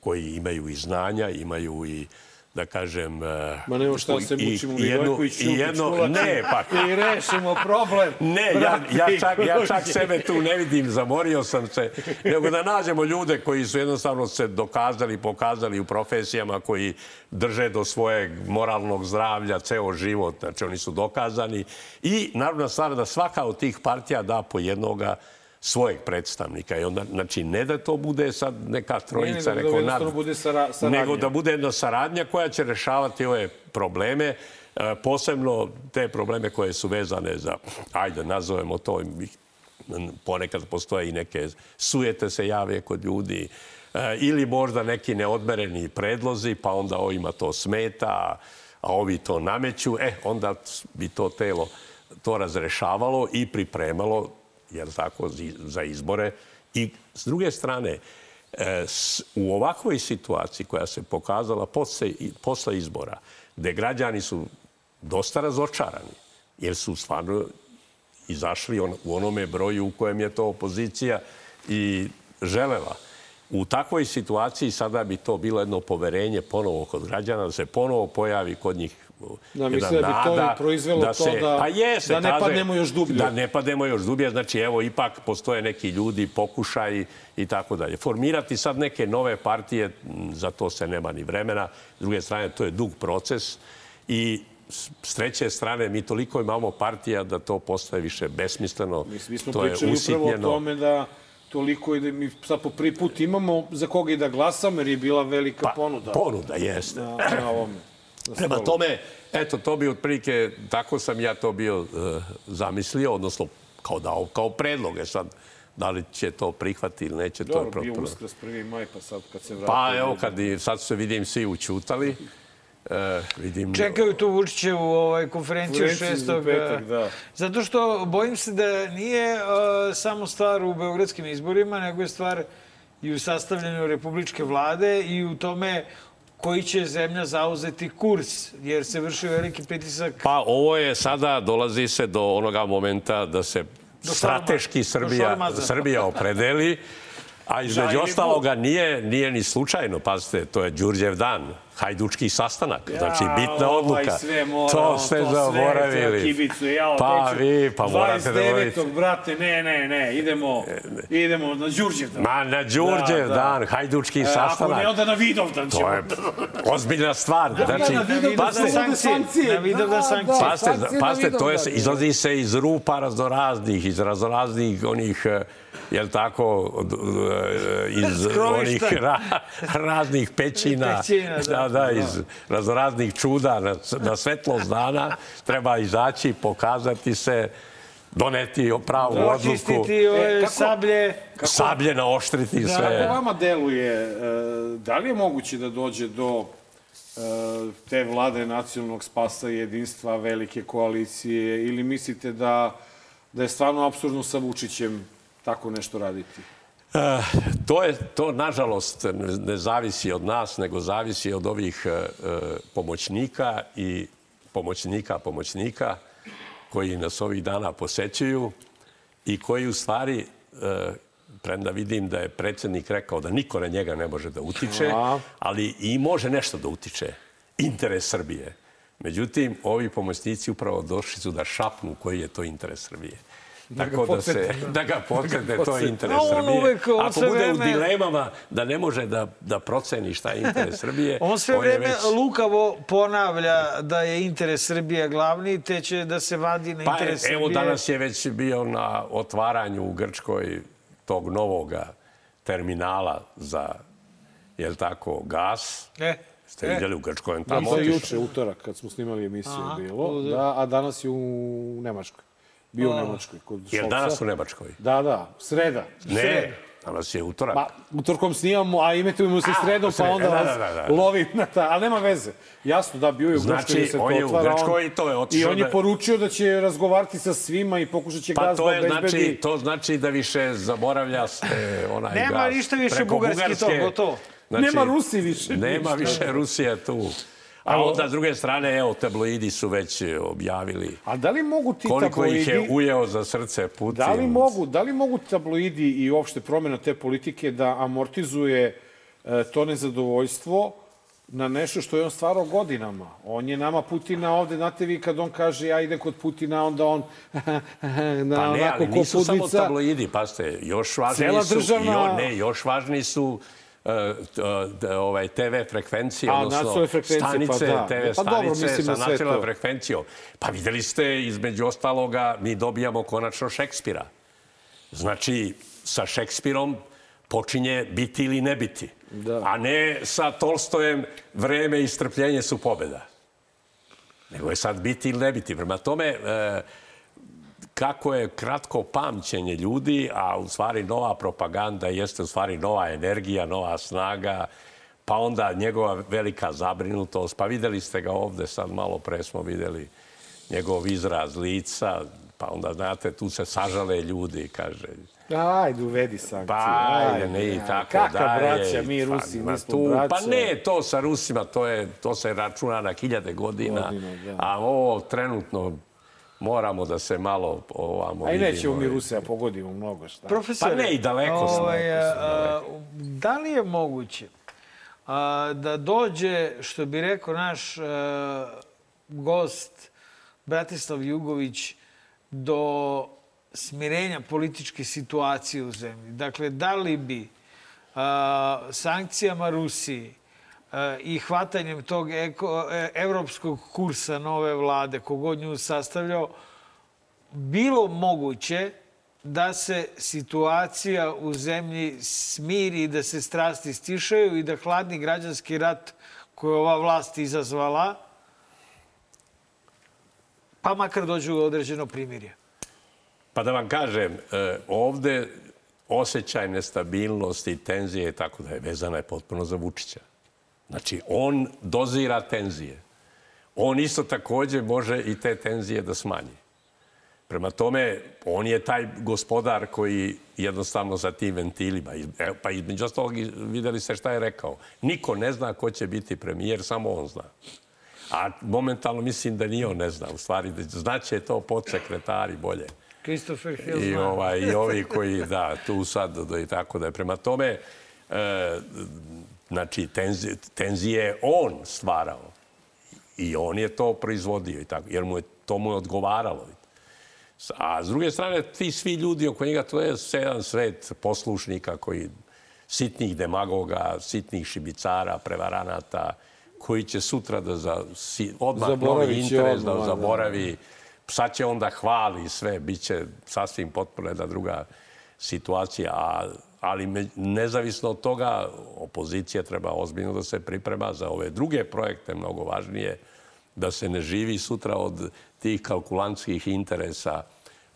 koji imaju i znanja, imaju i da kažem... e, Ma nema šta se mučimo, Milojković i jedno, ne, pa I rešimo problem. ne, ja, ja, čak, ja čak sebe tu ne vidim, zamorio sam se. Nego da nađemo ljude koji su jednostavno se dokazali, pokazali u profesijama, koji drže do svojeg moralnog zdravlja ceo život. Znači, oni su dokazani. I naravno stvar da svaka od tih partija da po jednoga svojeg predstavnika. I onda, znači, ne da to bude sad neka trojica, nego da nad... bude sara- saradnja. Nego da bude jedna saradnja koja će rešavati ove probleme, e, posebno te probleme koje su vezane za, ajde, nazovemo to, ponekad postoje i neke sujete se jave kod ljudi, e, ili možda neki neodmereni predlozi, pa onda ovima to smeta, a ovi to nameću, e, onda bi to telo to razrešavalo i pripremalo, jer tako, za izbore. I s druge strane, e, u ovakvoj situaciji koja se pokazala posle, izbora, gde građani su dosta razočarani, jer su stvarno izašli u onome broju u kojem je to opozicija i želela. U takvoj situaciji sada bi to bilo jedno poverenje ponovo kod građana, da se ponovo pojavi kod njih Da, mislim da bi to i proizvelo to da- pa jeste, da ne padnemo još dublje. Da ne pademo još dublje, znači evo ipak postoje neki ljudi, pokušaji i tako dalje. Formirati sad neke nove partije, za to se nema ni vremena. S druge strane, to je dug proces i s treće strane, mi toliko imamo partija da to postaje više besmisleno. Mi, mi smo to pričali upravo o tome da toliko i da mi sad po prvi put imamo za koga i da glasamo, jer je bila velika Pa, ponuda Ponuda, jeste. na, na ovome. Prema tome, eto, to bi otprilike, tako sam ja to bio uh, zamislio, odnosno kao dao, kao predloge sad. Da li će to prihvati ili neće, to je Dobro, bio uskrs 1. maj, pa sad kad se vrati... Pa evo, kad i sad se vidim svi učutali, e, vidim... Čekaju tu Vučićevu ovaj, konferenciju 6. petak, da. Zato što bojim se da nije uh, samo stvar u beogradskim izborima, nego je stvar i u sastavljanju republičke vlade i u tome koji će zemlja zauzeti kurs, jer se vrši veliki pritisak. Pa ovo je sada, dolazi se do onoga momenta da se strateški Srbija. Srbija opredeli, a između ostaloga nije, nije ni slučajno, pazite, to je Đurđev dan, hajdučki sastanak, znači bitna ovaj odluka. sve mora, to ste to zaboravili. kibicu, jao, pa to ću- vi, pa morate da 29. vodite. brate, ne, ne, ne, idemo, idemo na Đurđevdan. Ma na Đurđev Da, da. dan, hajdučki E, Ako sastanak. ne, onda na Vidovdan ćemo. To je ozbiljna stvar. Znači, na Vidovdan pazite, da bude sankcije. Na Vidovdan Da, sankcije. da. Pazite, sankcije na pazite, to je, izlazi se iz rupa raznoraznih, iz raznoraznih onih, eh, jel tako, od- eh, iz onih ra, raznih pećina, Pećina, da. da, da, iz raznoraznih čuda na, na svetlost dana. Treba izaći, pokazati se, doneti pravu odluku, očistiti ove E, kako- sablje. sablje naoštriti Kako sve. vama deluje, e, da li je moguće da dođe do e, te vlade nacionalnog spasa i jedinstva, velike koalicije, ili mislite da, da je stvarno absurdno sa Vučićem tako nešto raditi? E, to je to nažalost ne, ne zavisi od nas nego zavisi od ovih e, e, pomoćnika i pomoćnika pomoćnika koji nas ovih dana posećuju i koji u stvari e, premda vidim da je predsjednik rekao da niko na njega ne može da utiče, A. ali i može nešto da utiče. Interes Srbije. Međutim, ovi pomoćnici upravo došli su da šapnu koji je to interes Srbije. Ga Tako da, se, da ga podsjete, to je interes A on Srbije. on Ako bude u dilemama da ne može da, da proceni šta je interes Srbije, On sve je vreme već- lukavo ponavlja da je interes Srbije glavni, te će da se vadi na Pa interes evo Srbije. danas je već bio na otvaranju u Grčkoj tog novoga terminala za, jel tako, gas. E, Ste e. vidjeli u Grčkoj, on Da, tamo to je juče, utorak, kad smo snimali emisiju Aha, bilo, da, a danas je u Nemačkoj. Bio u Nemačkoj kod Jel Šolca. danas u Nemačkoj? Da, da, sreda. Ne, danas je utorak. Pa, utorkom snimamo, a imetujemo se sredom, pa sreda, onda da, vas da, da, da. lovim na ta... Ali nema veze. Jasno, da, bio je u Grčkoj Znači, da on je u. Grčkoj i to je I otišao on je da- poručio da će razgovarati sa svima i pokušat će Pa gaz to da je obezbedi. znači, to znači da više zaboravlja se onaj Nema gas. ništa više preko bugarski to, gotovo. Nema Rusi više. Nema ništa. više Rusije tu. A onda, s druge strane, evo, tabloidi su već objavili A da li mogu ti koliko ih je tabloidi... ujeo za srce Putin. Da li, mogu, da li mogu tabloidi i uopšte promjena te politike da amortizuje e, to nezadovoljstvo na nešto što je on stvarao godinama. On je nama Putina ovde, znate vi, kad on kaže ja idem kod Putina, onda on na Pa ne, onako ali nisu samo tabloidi, pazite, još važniji Cela su, državna- jo, ne, još važniji su e, e, ovaj TV frekvencije, A, odnosno frekvencije, pa stanice, da. TV Pa dobro, stanice sa nacionalnom frekvencijom. Pa videli ste, između ostaloga, mi dobijamo konačno Šekspira. Znači, sa Šekspirom počinje biti ili ne biti. Da. A ne sa Tolstojem vreme i strpljenje su pobeda. Nego je sad biti ili ne biti. Prema tome, e, kako je kratko pamćenje ljudi, a u stvari nova propaganda jeste u stvari nova energija, nova snaga, pa onda njegova velika zabrinutost. Pa videli ste ga ovde, sad malo pre smo videli njegov izraz lica, pa onda, znate, tu se sažale ljudi, kaže, Ajde, uvedi sankcije. pa, ajde, ne i tako Kakva dalje. braća, mi Pa, Rusi, ma mi smo tu, braća. Pa ne, to sa Rusima, to, je, to se računa na hiljade godina. Godina, da. A ovo trenutno moramo da se malo ovamo A i vidimo. nećemo mi Rusija pogodimo mnogo šta. Profesore, Pa ne, i daleko smo. Ovaj, a, da li je moguće a, da dođe, što bi rekao naš a, gost Bratislav Jugović, do smirenja političke situacije u zemlji? Dakle, da li bi a, sankcijama Rusiji a, i hvatanjem tog eko, e, evropskog kursa nove vlade, kogod nju sastavljao, bilo moguće da se situacija u zemlji smiri da se strasti stišaju i da hladni građanski rat koji ova vlast izazvala, pa makar dođu u određeno primirje. Pa da vam kažem, e, ovde osjećaj nestabilnosti, tenzije i tako da je vezana je potpuno za Vučića. Znači, on dozira tenzije. On isto takođe može i te tenzije da smanji. Prema tome, on je taj gospodar koji jednostavno za tim ventilima, pa između ostalog videli ste šta je rekao. Niko ne zna ko će biti premijer, samo on zna. A momentalno mislim da ni on ne zna. U stvari, da znaće to podsekretari bolje. Christopher Hill I, ovaj, I ovi koji, da, tu sad da i tako da je. Prema tome, e, znači, tenzije, tenzije je on stvarao. I on je to proizvodio i tako, jer mu je, to mu je odgovaralo. A s druge strane, ti svi ljudi oko njega, to je jedan svet poslušnika koji sitnih demagoga, sitnih šibicara, prevaranata, koji će sutra da za, si, odmah Zaboravit interes odmah, da da. zaboravi. Sad će onda hvali sve, bit će sasvim potpuno jedna druga situacija. A, ali nezavisno od toga, opozicija treba ozbiljno da se priprema za ove druge projekte, mnogo važnije, da se ne živi sutra od tih kalkulantskih interesa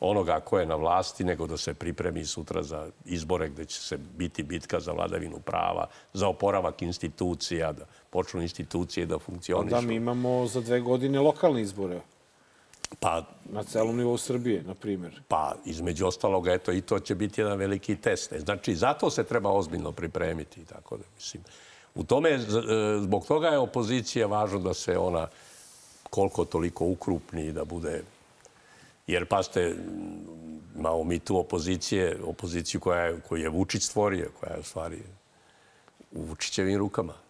onoga ko je na vlasti, nego da se pripremi sutra za izbore gde će se biti bitka za vladavinu prava, za oporavak institucija, da počnu institucije da funkcionišu. Da, mi imamo za dve godine lokalne izbore Pa, na celom nivou Srbije, na primjer. pa između ostaloga, eto, i to će biti jedan veliki test. E, Znači, zato se treba ozbiljno pripremiti. Tako da, mislim, u tome, e, zbog toga je opozicija važno da se ona koliko toliko ukrupni i da bude... Jer, paste, imamo mi tu opozicije, opoziciju koja je, koju je Vučić stvorio, koja je u stvari u Vučićevim rukama.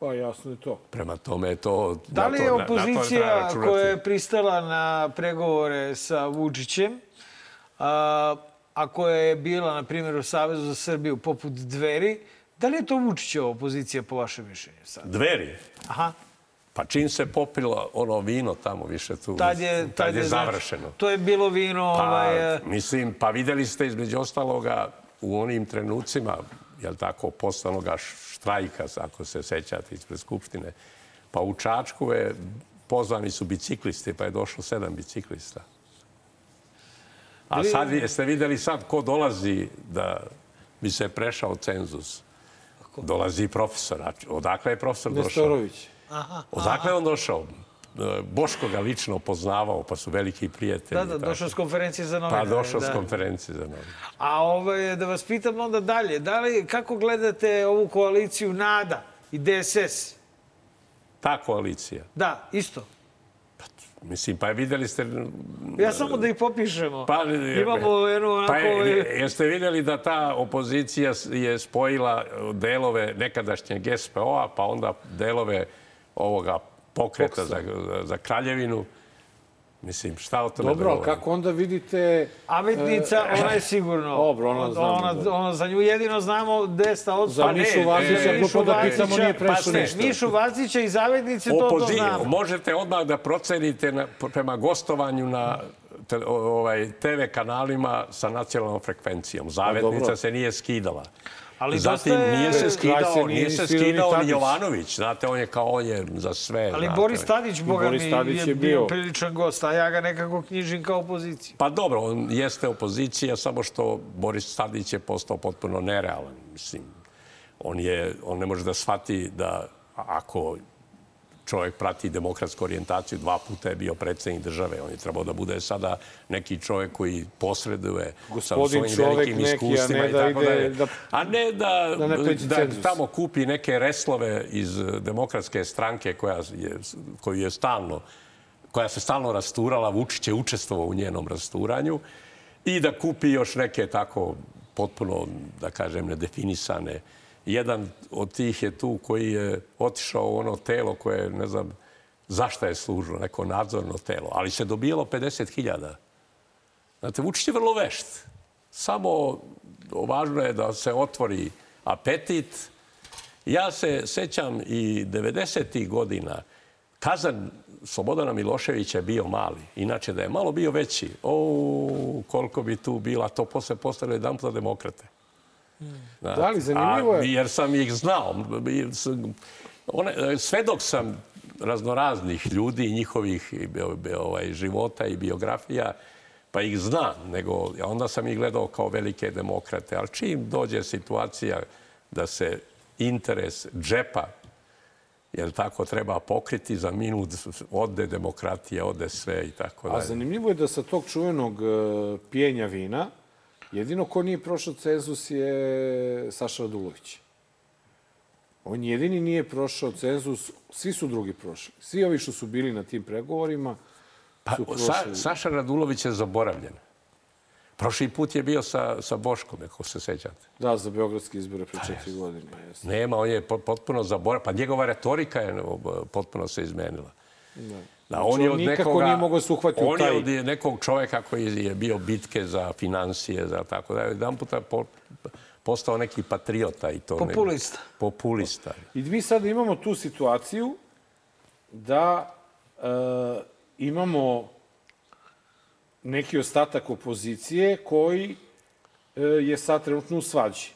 Pa jasno je to. Prema tome je to... Da li je to- na- na to treba opozicija računati. koja je pristala na pregovore sa Vučićem, a, a koja je bila, na primjer, u Savezu za Srbiju poput dveri, da li je to Vučićeva opozicija po vašem mišljenju sad? Dveri. Aha. Pa čim se popilo ono vino tamo više tu, Tad je, tad je znači, završeno. to je bilo vino... Pa, ovaj, mislim, pa videli ste između ostaloga u onim trenucima, jel tako, poslanoga štrajka, ako se sećate ispred Skupštine, pa u Čačku je, pozvani su biciklisti, pa je došlo sedam biciklista. A sad jeste videli sad ko dolazi da bi se prešao cenzus? Dolazi profesor. Odakle je profesor došao? Nestorović. Odakle je on došao? Boško ga lično poznavao, pa su veliki prijatelji. Da, da, došao s konferencije za Pa novinare. došao s da. konferencije za novinare. A ovaj, da vas pitam onda dalje, da li, kako gledate ovu koaliciju NADA i DSS? Ta koalicija. Da, isto. Mislim, pa videli ste... Ja samo da ih popišemo. Pa, Imamo jednu onako... Pa je, ovaj- jeste videli da ta opozicija s- je spojila delove nekadašnjeg SPO-a, pa onda delove ovoga pokreta za, za, za kraljevinu. Mislim, šta o tome Dobro, da govorim? kako onda vidite... Ametnica, ona je sigurno. Dobro, ona znamo, Ona, ona, za nju jedino znamo gde sta od... Za Mišu Vazića, glupo da pitamo, nije prešao pa, ništa. Mišu Vazića i Zavednice, to, to znamo. Možete odmah da procenite na, prema gostovanju na te, ovaj, TV kanalima sa nacionalnom frekvencijom. Zavetnica dobro. se nije skidala. Ali Zatim dosta je- nije se skidao, se nije nije se skidao ni. Jovanović. Znate, on je kao on je za sve. Ali znate. Boris Tadić, boga Boris mi, Tadić je, je bio bio. priličan gost, a ja ga nekako knjižim kao opoziciju. Pa dobro, on jeste opozicija, samo što Boris Tadić je postao potpuno nerealan. Mislim, on, je, on ne može da shvati da ako čovjek prati demokratsku orijentaciju, dva puta je bio predsednik države. On je trebao da bude sada neki čovjek koji posreduje Gospodin sa svojim velikim iskustvima ne i da tako dalje. da- A ne da, da ne da tamo kupi neke reslove iz demokratske stranke koja je, koju je stalno koja se stalno rasturala, Vučić je učestvovao u njenom rasturanju i da kupi još neke tako potpuno, da kažem, nedefinisane jedan od tih je tu koji je otišao u ono telo koje, ne znam, zašta je služilo, neko nadzorno telo, ali se dobijalo 50.000. Znate, Vučić je vrlo vešt. Samo važno je da se otvori apetit. Ja se sećam i 90. godina kazan Slobodana Miloševića je bio mali. Inače, da je malo bio veći, o, koliko bi tu bila, to posle postale jedan puta demokrate. Da, ali zanimljivo je... A, jer sam ih znao. One, svedok sam raznoraznih ljudi i njihovih ovaj, života i biografija, pa ih znam, nego onda sam ih gledao kao velike demokrate. Ali čim dođe situacija da se interes džepa jer tako treba pokriti za minut, ode demokratija, ode sve i tako dalje. A zanimljivo je da sa tog čuvenog uh, pijenja vina, jedino ko nije prošao cenzus je Saša Radulović. On jedini nije prošao cenzus, svi su drugi prošli. Svi ovi što su bili na tim pregovorima pa, su prošli. Sa, Saša Radulović je zaboravljen. Prošli put je bio sa, sa Boškom, ako se sećate. Da, za beogradske izbore pre četiri godine. Jesno. Nema, on je potpuno zaboravljen. Pa njegova retorika je potpuno se izmenila. Da. Da, on je od nikako nekoga, nije mogao se uhvatiti on taj... je od nekog čoveka koji je bio bitke za financije, za tako da. Jedan puta po, postao neki patriota i to. Populista. Ne, populista. I mi sad imamo tu situaciju da e, imamo neki ostatak opozicije koji e, je sad trenutno u svađi.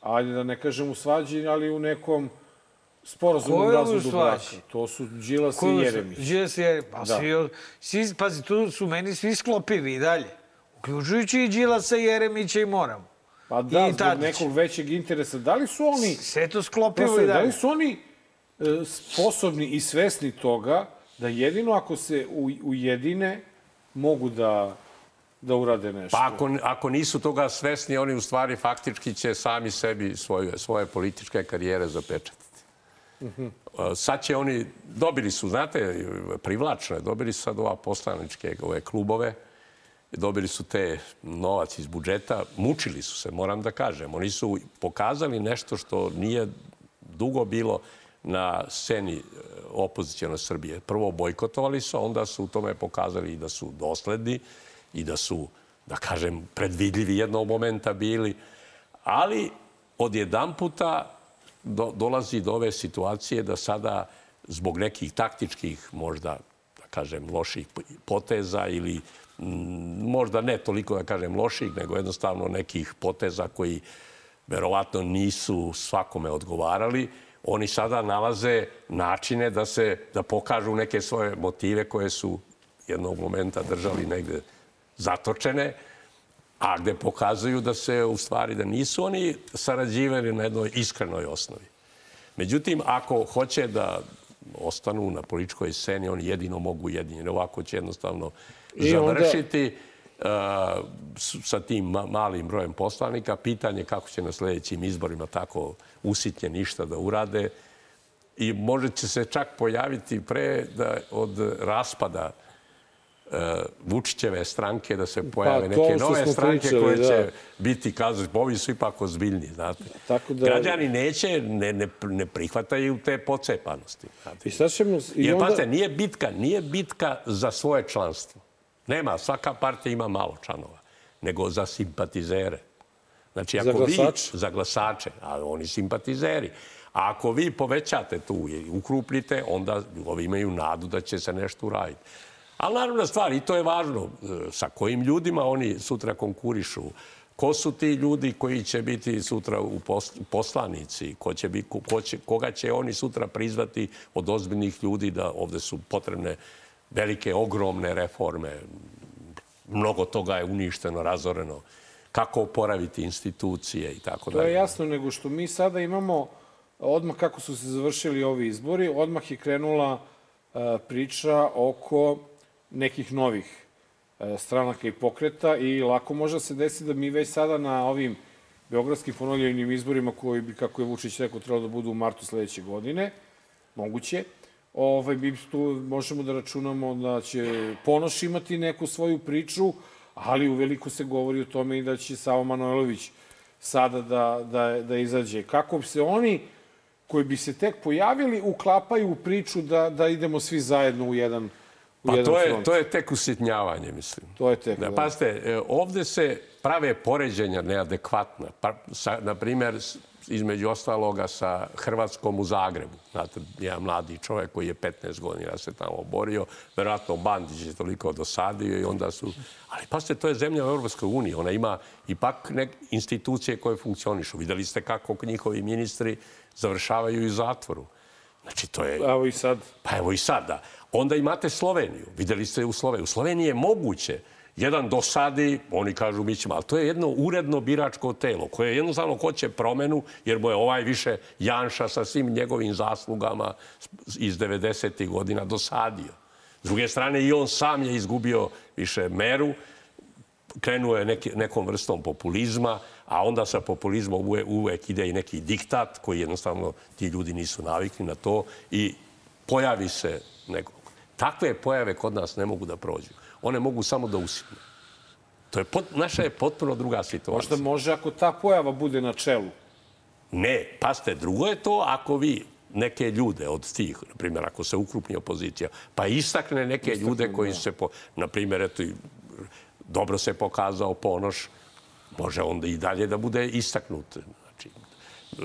Ajde da ne kažem u svađi, ali u nekom sporazumnom razvodu braka. To su Đilas i Jeremić. Đilas i Jeremić. Pa da. svi, svi, pazi, tu su meni svi sklopivi i dalje. Uključujući i Đilasa Jeremića i Moram. Pa da, I zbog nekog većeg interesa. Da li su oni... Sve to sklopivo i dalje. Da li su oni e, sposobni i svesni toga da jedino ako se ujedine mogu da da urade nešto. Pa ako, ako nisu toga svesni, oni u stvari faktički će sami sebi svoje, svoje političke karijere zapečatiti. Sad će oni, dobili su, znate, privlačno je, dobili su sad ova poslaničke ove klubove, dobili su te novac iz budžeta, mučili su se, moram da kažem. Oni su pokazali nešto što nije dugo bilo na sceni opozicijona Srbije. Prvo bojkotovali su, onda su u tome pokazali i da su dosledni i da su, da kažem, predvidljivi jednog momenta bili. Ali od jedan puta do, dolazi do ove situacije da sada zbog nekih taktičkih možda, da kažem, loših poteza ili možda ne toliko da kažem loših, nego jednostavno nekih poteza koji verovatno nisu svakome odgovarali, oni sada nalaze načine da se da pokažu neke svoje motive koje su jednog momenta držali negde zatočene, a gde pokazuju da se u stvari da nisu oni sarađivali na jednoj iskrenoj osnovi. Međutim, ako hoće da ostanu na političkoj sceni, oni jedino mogu jedini. Ovako će jednostavno I završiti. Onda sa tim malim brojem poslanika. Pitanje kako će na sledećim izborima tako usitnje ništa da urade. I može će se čak pojaviti pre da od raspada uh, Vučićeve stranke da se pa, pojave pa, neke nove stranke pričali, koje da. će biti kazati, ovi su ipak ozbiljni, znate. Tako da... Građani neće, ne, ne, ne prihvataju te pocepanosti. Znate. I sad ćemo... I Jer, onda... pazite, nije bitka, nije bitka za svoje članstvo. Nema, svaka partija ima malo članova, nego za simpatizere. Znači, ako za glasače. Vi, za glasače, a oni simpatizeri. A ako vi povećate tu i ukrupljite, onda ovi imaju nadu da će se nešto uraditi. Ali naravno stvar, i to je važno, e, sa kojim ljudima oni sutra konkurišu, ko su ti ljudi koji će biti sutra u poslanici, ko će biti, ko će, koga će oni sutra prizvati od ozbiljnih ljudi da ovde su potrebne velike, ogromne reforme. Mnogo toga je uništeno, razoreno. Kako oporaviti institucije i tako dalje. To je jasno, nego što mi sada imamo, odmah kako su se završili ovi izbori, odmah je krenula uh, priča oko nekih novih uh, stranaka i pokreta i lako može se desiti da mi već sada na ovim beogradskim ponovljenim izborima koji bi, kako je Vučić rekao, trebalo da budu u martu sledeće godine, moguće, ovaj, mi tu možemo da računamo da će Ponoš imati neku svoju priču, ali uveliko se govori o tome i da će Savo Manojlović sada da, da, da izađe. Kako se oni koji bi se tek pojavili uklapaju u priču da, da idemo svi zajedno u jedan u Pa jedan to je, front. to je tek usitnjavanje, mislim. To je tek, Da, da. pazite, e, ovde se prave poređenja neadekvatna. Pa, sa, na primjer, između ostaloga sa Hrvatskom u Zagrebu. Znate, jedan mladi čovjek koji je 15 godina se tamo borio, verovatno Bandić je toliko dosadio i onda su... Ali pazite, to je zemlja u Europskoj uniji. Ona ima ipak nek institucije koje funkcionišu. Videli ste kako njihovi ministri završavaju i zatvoru. Znači, to je... Evo i sad. Pa evo i sada. Onda imate Sloveniju. Videli ste u Sloveniji. U Sloveniji je moguće jedan dosadi, oni kažu mi ćemo, ali to je jedno uredno biračko telo koje jednostavno hoće promenu, jer mu je ovaj više Janša sa svim njegovim zaslugama iz 90. godina dosadio. S druge strane, i on sam je izgubio više meru, krenuo je neki, nekom vrstom populizma, a onda sa populizmom uvek, uvek ide i neki diktat koji jednostavno ti ljudi nisu navikli na to i pojavi se neko. Takve pojave kod nas ne mogu da prođu. One mogu samo da usitne. To je pot, naša je potpuno druga situacija. Možda može ako ta pojava bude na čelu. Ne, paste, drugo je to ako vi neke ljude od tih, na primjer, ako se ukrupni opozicija, pa istakne neke ljude koji se, po, na primjer, eto, dobro se pokazao Ponoš, može onda i dalje da bude istaknut. Znači, e,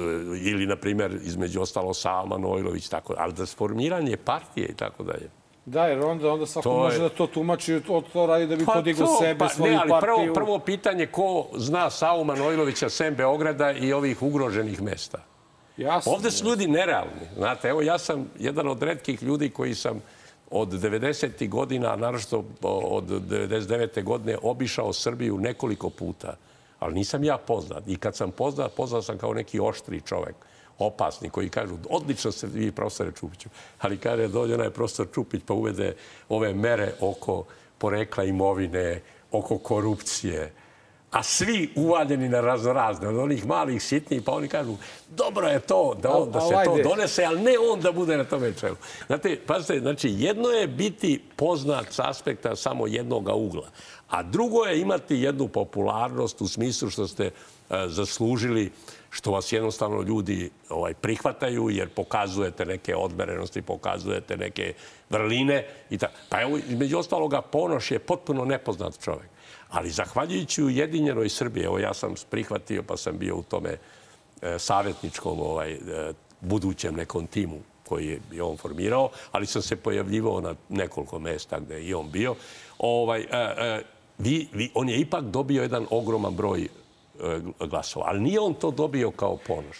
ili, na primjer, između ostalo Sava Manojlović, tako, ali da formiranje partije i tako dalje. Da, jer onda, onda svako To je- može da to tumači, to, to radi da bi podigao sebe, pa, svoju ne, ali partiju. prvo, prvo pitanje ko zna Savu Manojlovića sem Beograda i ovih ugroženih mesta? Jasno. Ovde su ljudi nerealni. Znate, evo ja sam jedan od redkih ljudi koji sam od 90. godina, naravno od 99. godine, obišao Srbiju nekoliko puta. Ali nisam ja poznat. I kad sam poznat, poznat sam kao neki oštri čovek opasni, koji kažu, odlično ste vi, profesore Čupiću, ali kaže, dođe onaj profesor Čupić pa uvede ove mere oko porekla imovine, oko korupcije, a svi uvaljeni na raznorazne, od onih malih sitnih, pa oni kažu, dobro je to da, on, da se to donese, ali ne on da bude na tome čelu. Znate, pazite, znači, jedno je biti poznat s aspekta samo jednog ugla, a drugo je imati jednu popularnost u smislu što ste e, zaslužili, što vas jednostavno ljudi ovaj, prihvataju, jer pokazujete neke odmerenosti, pokazujete neke vrline. I ta... Pa evo, između ostaloga, Ponoš je potpuno nepoznat čovek. Ali zahvaljujući Ujedinjenoj Srbiji, evo ja sam prihvatio pa sam bio u tome e, savjetničkom ovaj, e, budućem nekom timu koji je on formirao, ali sam se pojavljivao na nekoliko mesta gde je i on bio. Ovaj, e, e, vi, vi, on je ipak dobio jedan ogroman broj glasova, ali nije on to dobio kao ponoš.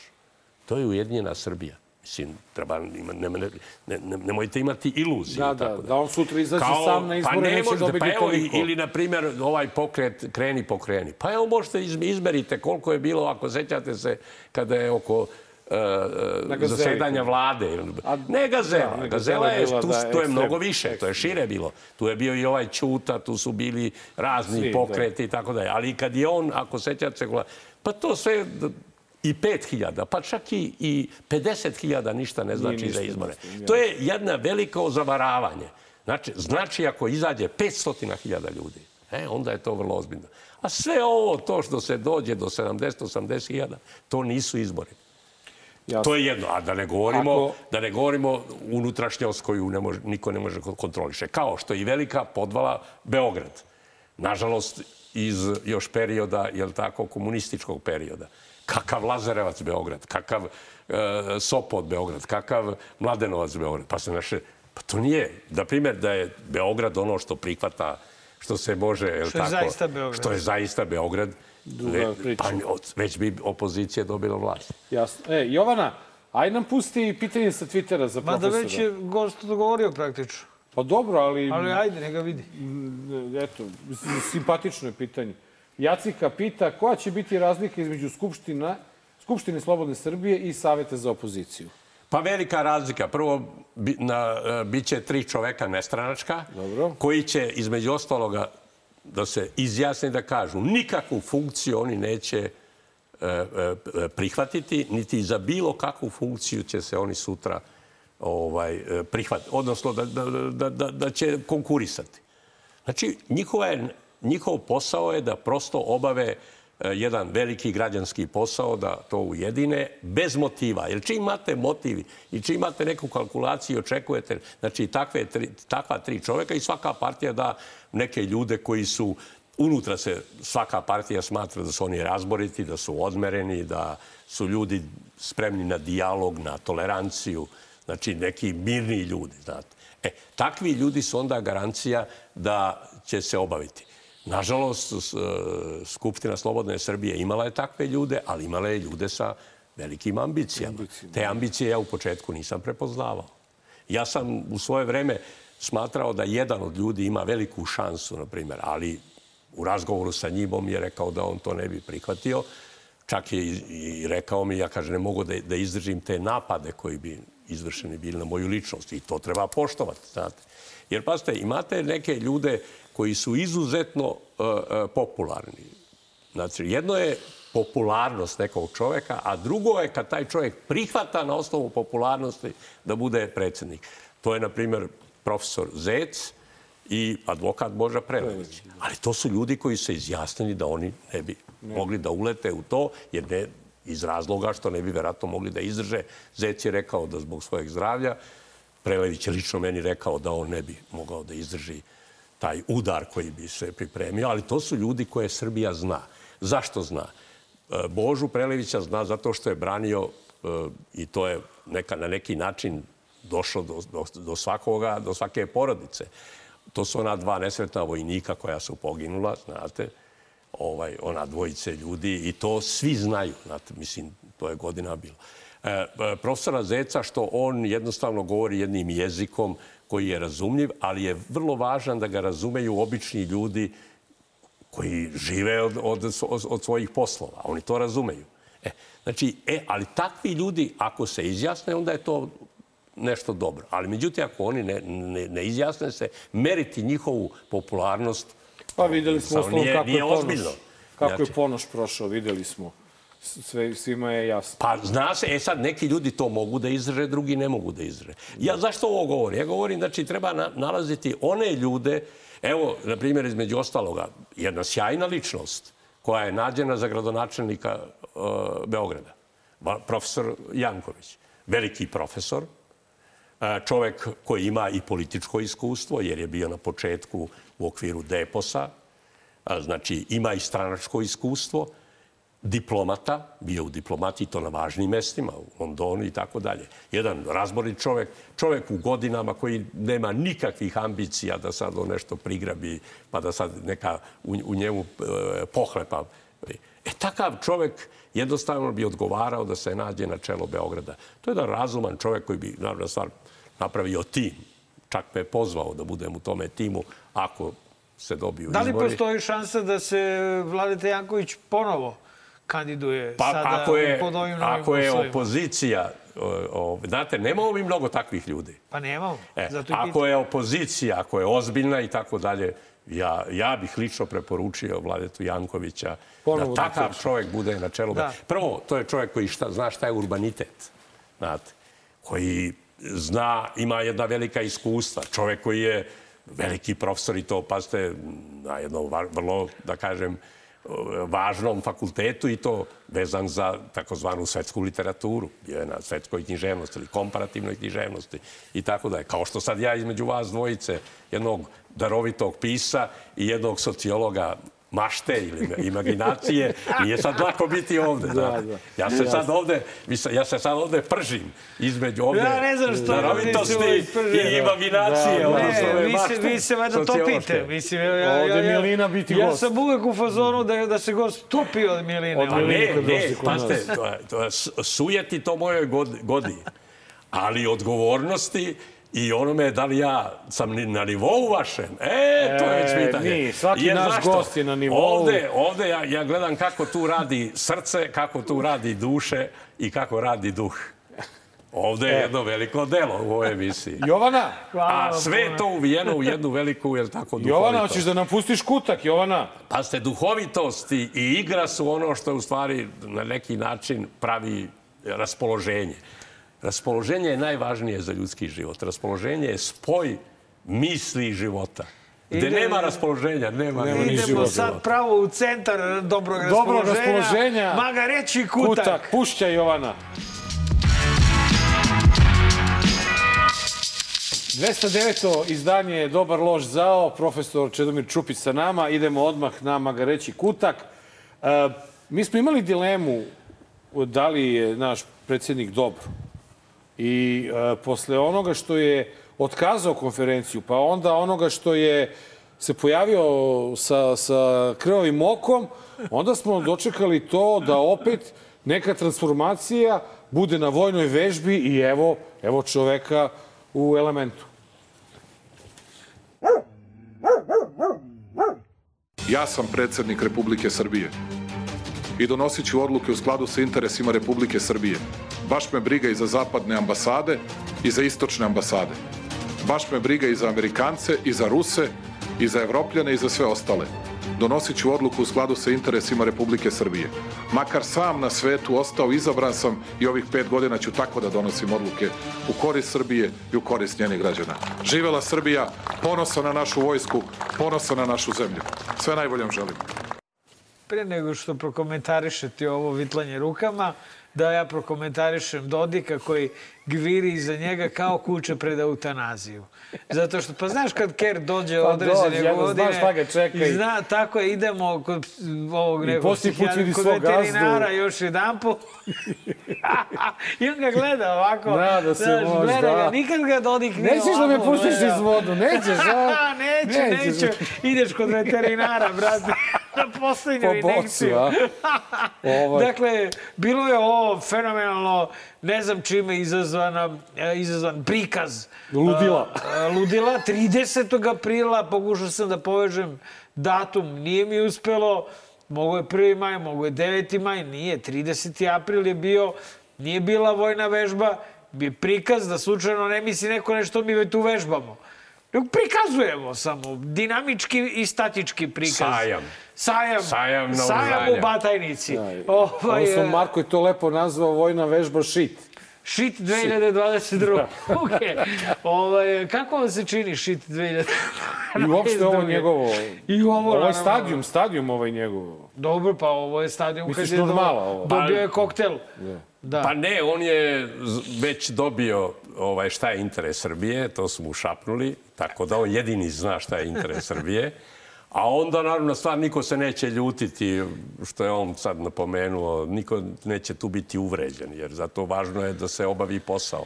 To je Ujedinjena Srbija. Mislim, treba, ne, ne, ne, ne, nemojte imati iluzije. Da, da, tako da on sutra izađe sam na izbore, pa ne neće dobiti pa toliko. Ili, na primjer, ovaj pokret kreni pokreni. Pa evo, možete izm- izmerite koliko je bilo, ako sećate se, kada je oko zasedanja vlade. Ne Gazela. Da, Gazela je, tu, da, to je mnogo više, to je šire bilo. Tu je bio i ovaj Ćuta, tu su bili razni Svi, da. pokreti i tako dalje. Ali kad je on, ako sećate se, pa to sve i 5000, pa čak i, i 50.000 ništa ne znači ništa za izbore. To je jedna veliko zavaravanje. Znači, znači ako izađe 500.000 ljudi, e, onda je to vrlo ozbiljno. A sve ovo, to što se dođe do 70-80.000, to nisu izbori. Jasno. To je jedno, a da ne govorimo, Ako- da ne govorimo unutrašnjost koju ne može, niko ne može kontroliše. Kao što i velika podvala Beograd. Nažalost, iz još perioda, jel tako, komunističkog perioda. Kakav Lazarevac Beograd, kakav e, Sopot Beograd, kakav Mladenovac Beograd. Pa se naše... Pa to nije, na primjer, da je Beograd ono što prihvata, što se može, jel Što je tako, zaista Beograd. Što je zaista Beograd, Druga ve- priča. pa od- već bi opozicija dobila vlast. Jasno. E, Jovana, aj nam pusti pitanje sa Twittera za profesora. već je gost dogovorio praktično. Pa dobro, ali... Ali ajde, neka vidi. Eto, simpatično je pitanje. Jacika pita koja će biti razlika između Skupština, Skupštine Slobodne Srbije i Saveta za opoziciju. Pa velika razlika. Prvo, bi, na, e, bit će tri čoveka nestranačka, Dobro. koji će između ostaloga da se izjasne da kažu nikakvu funkciju oni neće e, e, prihvatiti, niti za bilo kakvu funkciju će se oni sutra ovaj, e, prihvatiti, odnosno da, da, da, da, da će konkurisati. Znači, njihova je, njihov posao je da prosto obave jedan veliki građanski posao da to ujedine bez motiva. Jer čim imate motiv i čim imate neku kalkulaciju očekujete, znači takve tri, takva tri čoveka i svaka partija da neke ljude koji su unutra se svaka partija smatra da su oni razboriti, da su odmereni, da su ljudi spremni na dijalog, na toleranciju, znači neki mirni ljudi, znate. E, takvi ljudi su onda garancija da će se obaviti. Nažalost, Skupština Slobodne Srbije imala je takve ljude, ali imala je ljude sa velikim ambicijama. Te ambicije ja u početku nisam prepoznavao. Ja sam u svoje vreme smatrao da jedan od ljudi ima veliku šansu, na primjer, ali u razgovoru sa njim je rekao da on to ne bi prihvatio. Čak je i rekao mi, ja kaže, ne mogu da, da izdržim te napade koji bi izvršeni bili na moju ličnost. I to treba poštovati, znate. Jer, pazite, imate neke ljude koji su izuzetno uh, popularni. Znači, jedno je popularnost nekog čoveka, a drugo je kad taj čovjek prihvata na osnovu popularnosti da bude predsednik. To je, na primjer, profesor Zec i advokat Boža Prelević. Ali to su ljudi koji se izjasnili da oni ne bi ne. mogli da ulete u to, jer ne iz razloga što ne bi verovatno mogli da izdrže. Zec je rekao da zbog svojeg zdravlja, Prelević je lično meni rekao da on ne bi mogao da izdrži taj udar koji bi se pripremio, ali to su ljudi koje Srbija zna. Zašto zna? E, Božu Prelevića zna zato što je branio e, i to je neka, na neki način došlo do, do, do svakoga, do svake porodice. To su ona dva nesretna vojnika koja su poginula, znate, ovaj, ona dvojice ljudi i to svi znaju, znate, mislim, to je godina bilo. E, e profesora Zeca, što on jednostavno govori jednim jezikom koji je razumljiv, ali je vrlo važan da ga razumeju obični ljudi koji žive od, od, od, svojih poslova. Oni to razumeju. E, znači, e, ali takvi ljudi, ako se izjasne, onda je to nešto dobro. Ali međutim, ako oni ne, ne, ne izjasne se, meriti njihovu popularnost Pa videli smo osnovu kako je Ponoš. Ozbiljno. Kako znači, je Ponoš prošao, videli smo. Sve, svima je jasno. Pa zna se, e sad neki ljudi to mogu da izraže, drugi ne mogu da izraže. Ja zašto ovo govorim? Ja govorim, znači, treba na, nalaziti one ljude, evo, na primjer, između ostaloga, jedna sjajna ličnost koja je nađena za gradonačelnika uh, Beograda, profesor Janković. Veliki profesor, čovek koji ima i političko iskustvo, jer je bio na početku u okviru Deposa, znači ima i stranačko iskustvo, diplomata, bio u diplomati, to na važnim mestima, u Londonu i tako dalje. Jedan razborni čovek, čovek u godinama koji nema nikakvih ambicija da sad on nešto prigrabi, pa da sad neka u, u njemu e, pohlepa. E, takav čovek jednostavno bi odgovarao da se nađe na čelo Beograda. To je jedan razuman čovek koji bi, naravno, stvar napravio tim. Čak me je pozvao da budem u tome timu ako se dobiju izbori. Da li postoji šansa da se Vladeta Janković ponovo kandiduje pa, sada ako je, pod ovim Ako je opozicija, o, o, znate, nemamo mi mnogo takvih ljudi. Pa nemamo. E, Zato ako je opozicija, ako je ozbiljna i tako dalje, ja, ja bih lično preporučio Vladetu Jankovića Ponovo da takav čovjek bude na čelu. Da. Prvo, to je čovjek koji šta, zna šta je urbanitet. Znate, koji zna, ima jedna velika iskustva. Čovjek koji je veliki profesor i to, pazite, na jedno vrlo, da kažem, važnom fakultetu i to vezan za takozvanu svetsku literaturu. Je na svetskoj književnosti ili komparativnoj književnosti i tako da je. Kao što sad ja između vas dvojice, jednog darovitog pisa i jednog sociologa mašte ili imaginacije, nije sad lako biti ovde. Da, da. Ja se sad ovde, ja se sad ovde pržim između ovde ja ne znam što darovitosti i imaginacije. Da, da. Ne, vi se, vi se valjda topite. Mislim, ja, ja, ovde ja, Milina biti gost. Ja sam uvek u fazonu da, da se gost topi od Miline. Od Miline ne, ne, pazite, to, to, sujeti to mojoj godi. Ali odgovornosti i onome da li ja sam na nivou vašem, e, to je već e, pitanje. Ni, svaki Jer naš zašto? gost je na nivou. Ovde, ovde ja, ja gledam kako tu radi srce, kako tu radi duše i kako radi duh. Ovde je e. jedno veliko delo u ovoj emisiji. Jovana! A sve to uvijeno u jednu veliku, jel tako, duhovitost. Jovana, hoćeš da nam pustiš kutak, Jovana? Pa ste duhovitost i, i igra su ono što u stvari na neki način pravi raspoloženje. Raspoloženje je najvažnije za ljudski život. Raspoloženje je spoj misli i života. Gde Ide- nema raspoloženja, nema, nema ni Idemo života. sad pravo u centar dobrog Dobrog raspoloženja. raspoloženja. Maga reći kutak. Kutak, pušća Jovana. 209. izdanje Dobar lož zao, profesor Čedomir Čupić sa nama. Idemo odmah na Magareći kutak. E, mi smo imali dilemu da li je naš predsjednik dobro. I e, posle onoga što je otkazao konferenciju, pa onda onoga što je se pojavio sa, sa krvavim okom, onda smo dočekali to da opet neka transformacija bude na vojnoj vežbi i evo, evo čoveka u elementu. Ja sam predsednik Republike Srbije i donosit odluke u skladu sa interesima Republike Srbije. Baš me briga i za zapadne ambasade i za istočne ambasade. Baš me briga i za Amerikance, i za Ruse, i za Evropljane, i za sve ostale. Donosit odluku u skladu sa interesima Republike Srbije. Makar sam na svetu ostao, izabran sam i ovih pet godina ću tako da donosim odluke u korist Srbije i u korist njenih građana. Živela Srbija, ponosa na našu vojsku, ponosa na našu zemlju. Sve najbolje vam želim. Pre nego što prokomentarišete ovo vitlanje rukama, da ja prokomentarišem Dodika koji gviri iza njega kao kuće pred eutanaziju. Zato što, pa znaš kad Ker dođe Pa određene dođe, godine... znaš šta ga čeka i- zna, tako je, idemo kod ovog nekog vidi kod veterinara gazdu. još jedan put. I on ga gleda ovako. Nada se znaš, možda. gleda ga, nikad ga Dodik nije Nećeš da me pustiš iz vodu, nećeš, a? neću, Nećeš. neću. Ideš kod veterinara, brate, na poslednju Po boksu, inekciju. Ovaj. Dakle, bilo je ovo fenomenalno, ne znam čime izazvana, e, izazvan prikaz. Ludila. e, Ludila. 30. aprila pokušao sam da povežem datum, nije mi uspelo. Mogu je 1. maj, mogu je 9. maj, nije. 30. april je bio, nije bila vojna vežba, bi prikaz da slučajno ne misli neko nešto mi tu vežbamo. Prikazujemo samo, dinamički i statički prikaz. Sajam. Sajam. Sajam Sajam u Batajnici. Ovaj, Ovaj, Marko je to lepo nazvao vojna vežba šit. Šit 2022. okay. ovaj, kako vam se čini Šit 2022? I uopšte ovo njegovo... I ovo, Ovo je naravno. stadijum, stadijum ovaj njegov. Dobro, pa ovo je stadion Misliš kad je do- normala ovo? dobio je koktel. Da. Pa ne, on je već dobio ovaj, šta je interes Srbije, to su mu šapnuli, tako da on jedini zna šta je interes Srbije. A onda, naravno, stvar, niko se neće ljutiti, što je on sad napomenuo, niko neće tu biti uvređen, jer zato važno je da se obavi posao.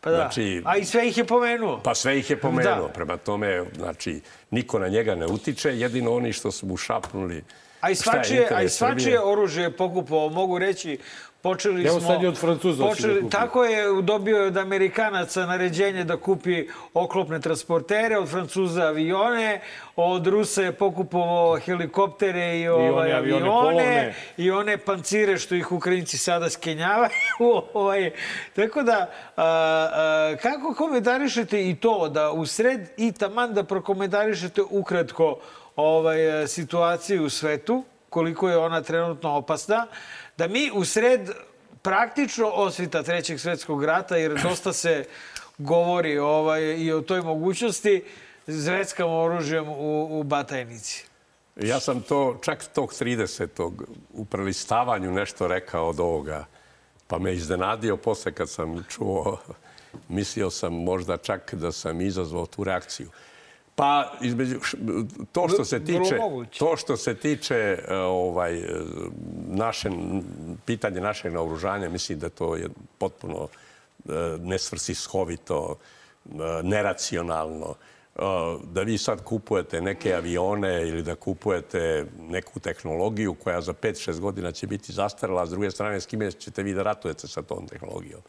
Pa da. Znači- A i sve ih je pomenuo. Pa sve ih je pomenuo. Da. Prema tome, znači, niko na njega ne utiče, jedino oni što su mu šapnuli A i svačije, a i svačije oružje je pokupao, mogu reći, počeli Evo smo... sad je od Francuza da počeli, kupi. Tako je, dobio je od Amerikanaca naređenje da kupi oklopne transportere, od Francuza avione, od Rusa je pokupovao helikoptere i, ovaj, avione avione, polovne. i one pancire što ih Ukrajinci sada skenjavaju. ovaj. Tako da, a, a, kako komentarišete i to da u sred i taman da prokomentarišete ukratko ovaj, situaciju u svetu, koliko je ona trenutno opasna, da mi u sred praktično osvita Trećeg svetskog rata, jer dosta se govori ovaj, i o toj mogućnosti, zveckamo oružjem u, u Batajnici. Ja sam to čak tog 30. u prelistavanju nešto rekao od ovoga, pa me iznenadio posle kad sam čuo, mislio sam možda čak da sam izazvao tu reakciju. Pa između to što se tiče to što se tiče ovaj e, naše pitanje našeg naoružanja mislim da to je potpuno e, nesvrsishovito, e, neracionalno. Da vi sad kupujete neke avione ili da kupujete neku tehnologiju koja za 5-6 godina će biti zastarala, a s druge strane s kime ćete vi da ratujete sa tom tehnologijom.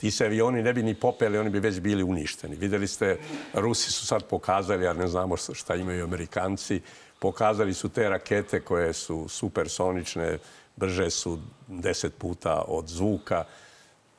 Ti se avioni ne bi ni popeli, oni bi već bili uništeni. Videli ste, Rusi su sad pokazali, a ne znamo šta imaju Amerikanci, pokazali su te rakete koje su supersonične, brže su 10 puta od zvuka.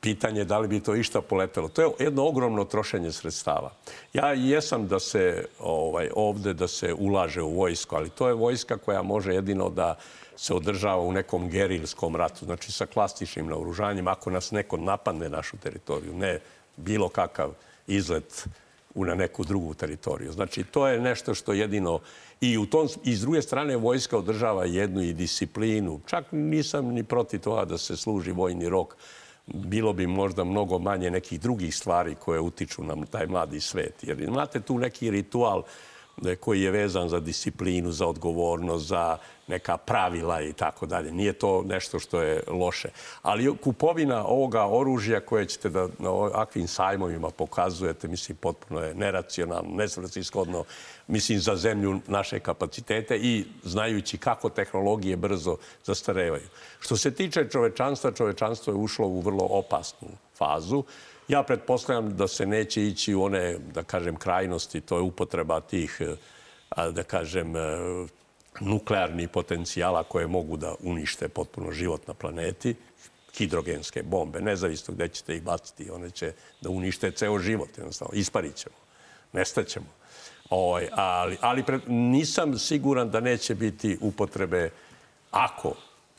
Pitanje je da li bi to išta poletelo. To je jedno ogromno trošenje sredstava. Ja jesam da se ovaj, ovde da se ulaže u vojsku, ali to je vojska koja može jedino da se održava u nekom gerilskom ratu, znači sa klasičnim naoružanjem, ako nas neko napadne našu teritoriju, ne bilo kakav izlet na neku drugu teritoriju. Znači, to je nešto što jedino... I, u tom, I s druge strane, vojska održava jednu i disciplinu. Čak nisam ni protiv toga da se služi vojni rok. Bilo bi možda mnogo manje nekih drugih stvari koje utiču na taj mladi svet. Jer imate tu neki ritual koji je vezan za disciplinu, za odgovornost, za neka pravila i tako dalje. Nije to nešto što je loše. Ali kupovina ovoga oružja koje ćete da na ovakvim sajmovima pokazujete, mislim, potpuno je neracionalno, nesvrcishodno, mislim, za zemlju naše kapacitete i znajući kako tehnologije brzo zastarevaju. Što se tiče čovečanstva, čovečanstvo je ušlo u vrlo opasnu fazu. Ja pretpostavljam da se neće ići u one, da kažem, krajnosti, to je upotreba tih, da kažem, nuklearnih potencijala koje mogu da unište potpuno život na planeti, hidrogenske bombe, nezavisno gde ćete ih baciti, one će da unište ceo život, jednostavno, isparit ćemo, nestaćemo. Ovaj, ali ali pre, nisam siguran da neće biti upotrebe, ako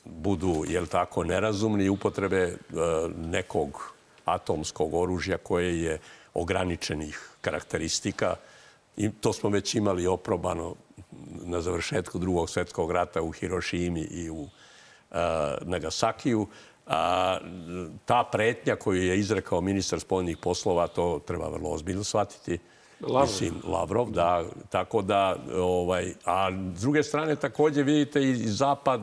budu, jel tako, nerazumni, upotrebe e, nekog atomskog oružja koje je ograničenih karakteristika. I to smo već imali oprobano na završetku drugog svetskog rata u Hirošimi i u uh, Nagasakiju. A, ta pretnja koju je izrekao ministar spoljnih poslova, to treba vrlo ozbiljno shvatiti. Lavrov. Mislim, Lavrov, da. Tako da, ovaj, a s druge strane takođe vidite i Zapad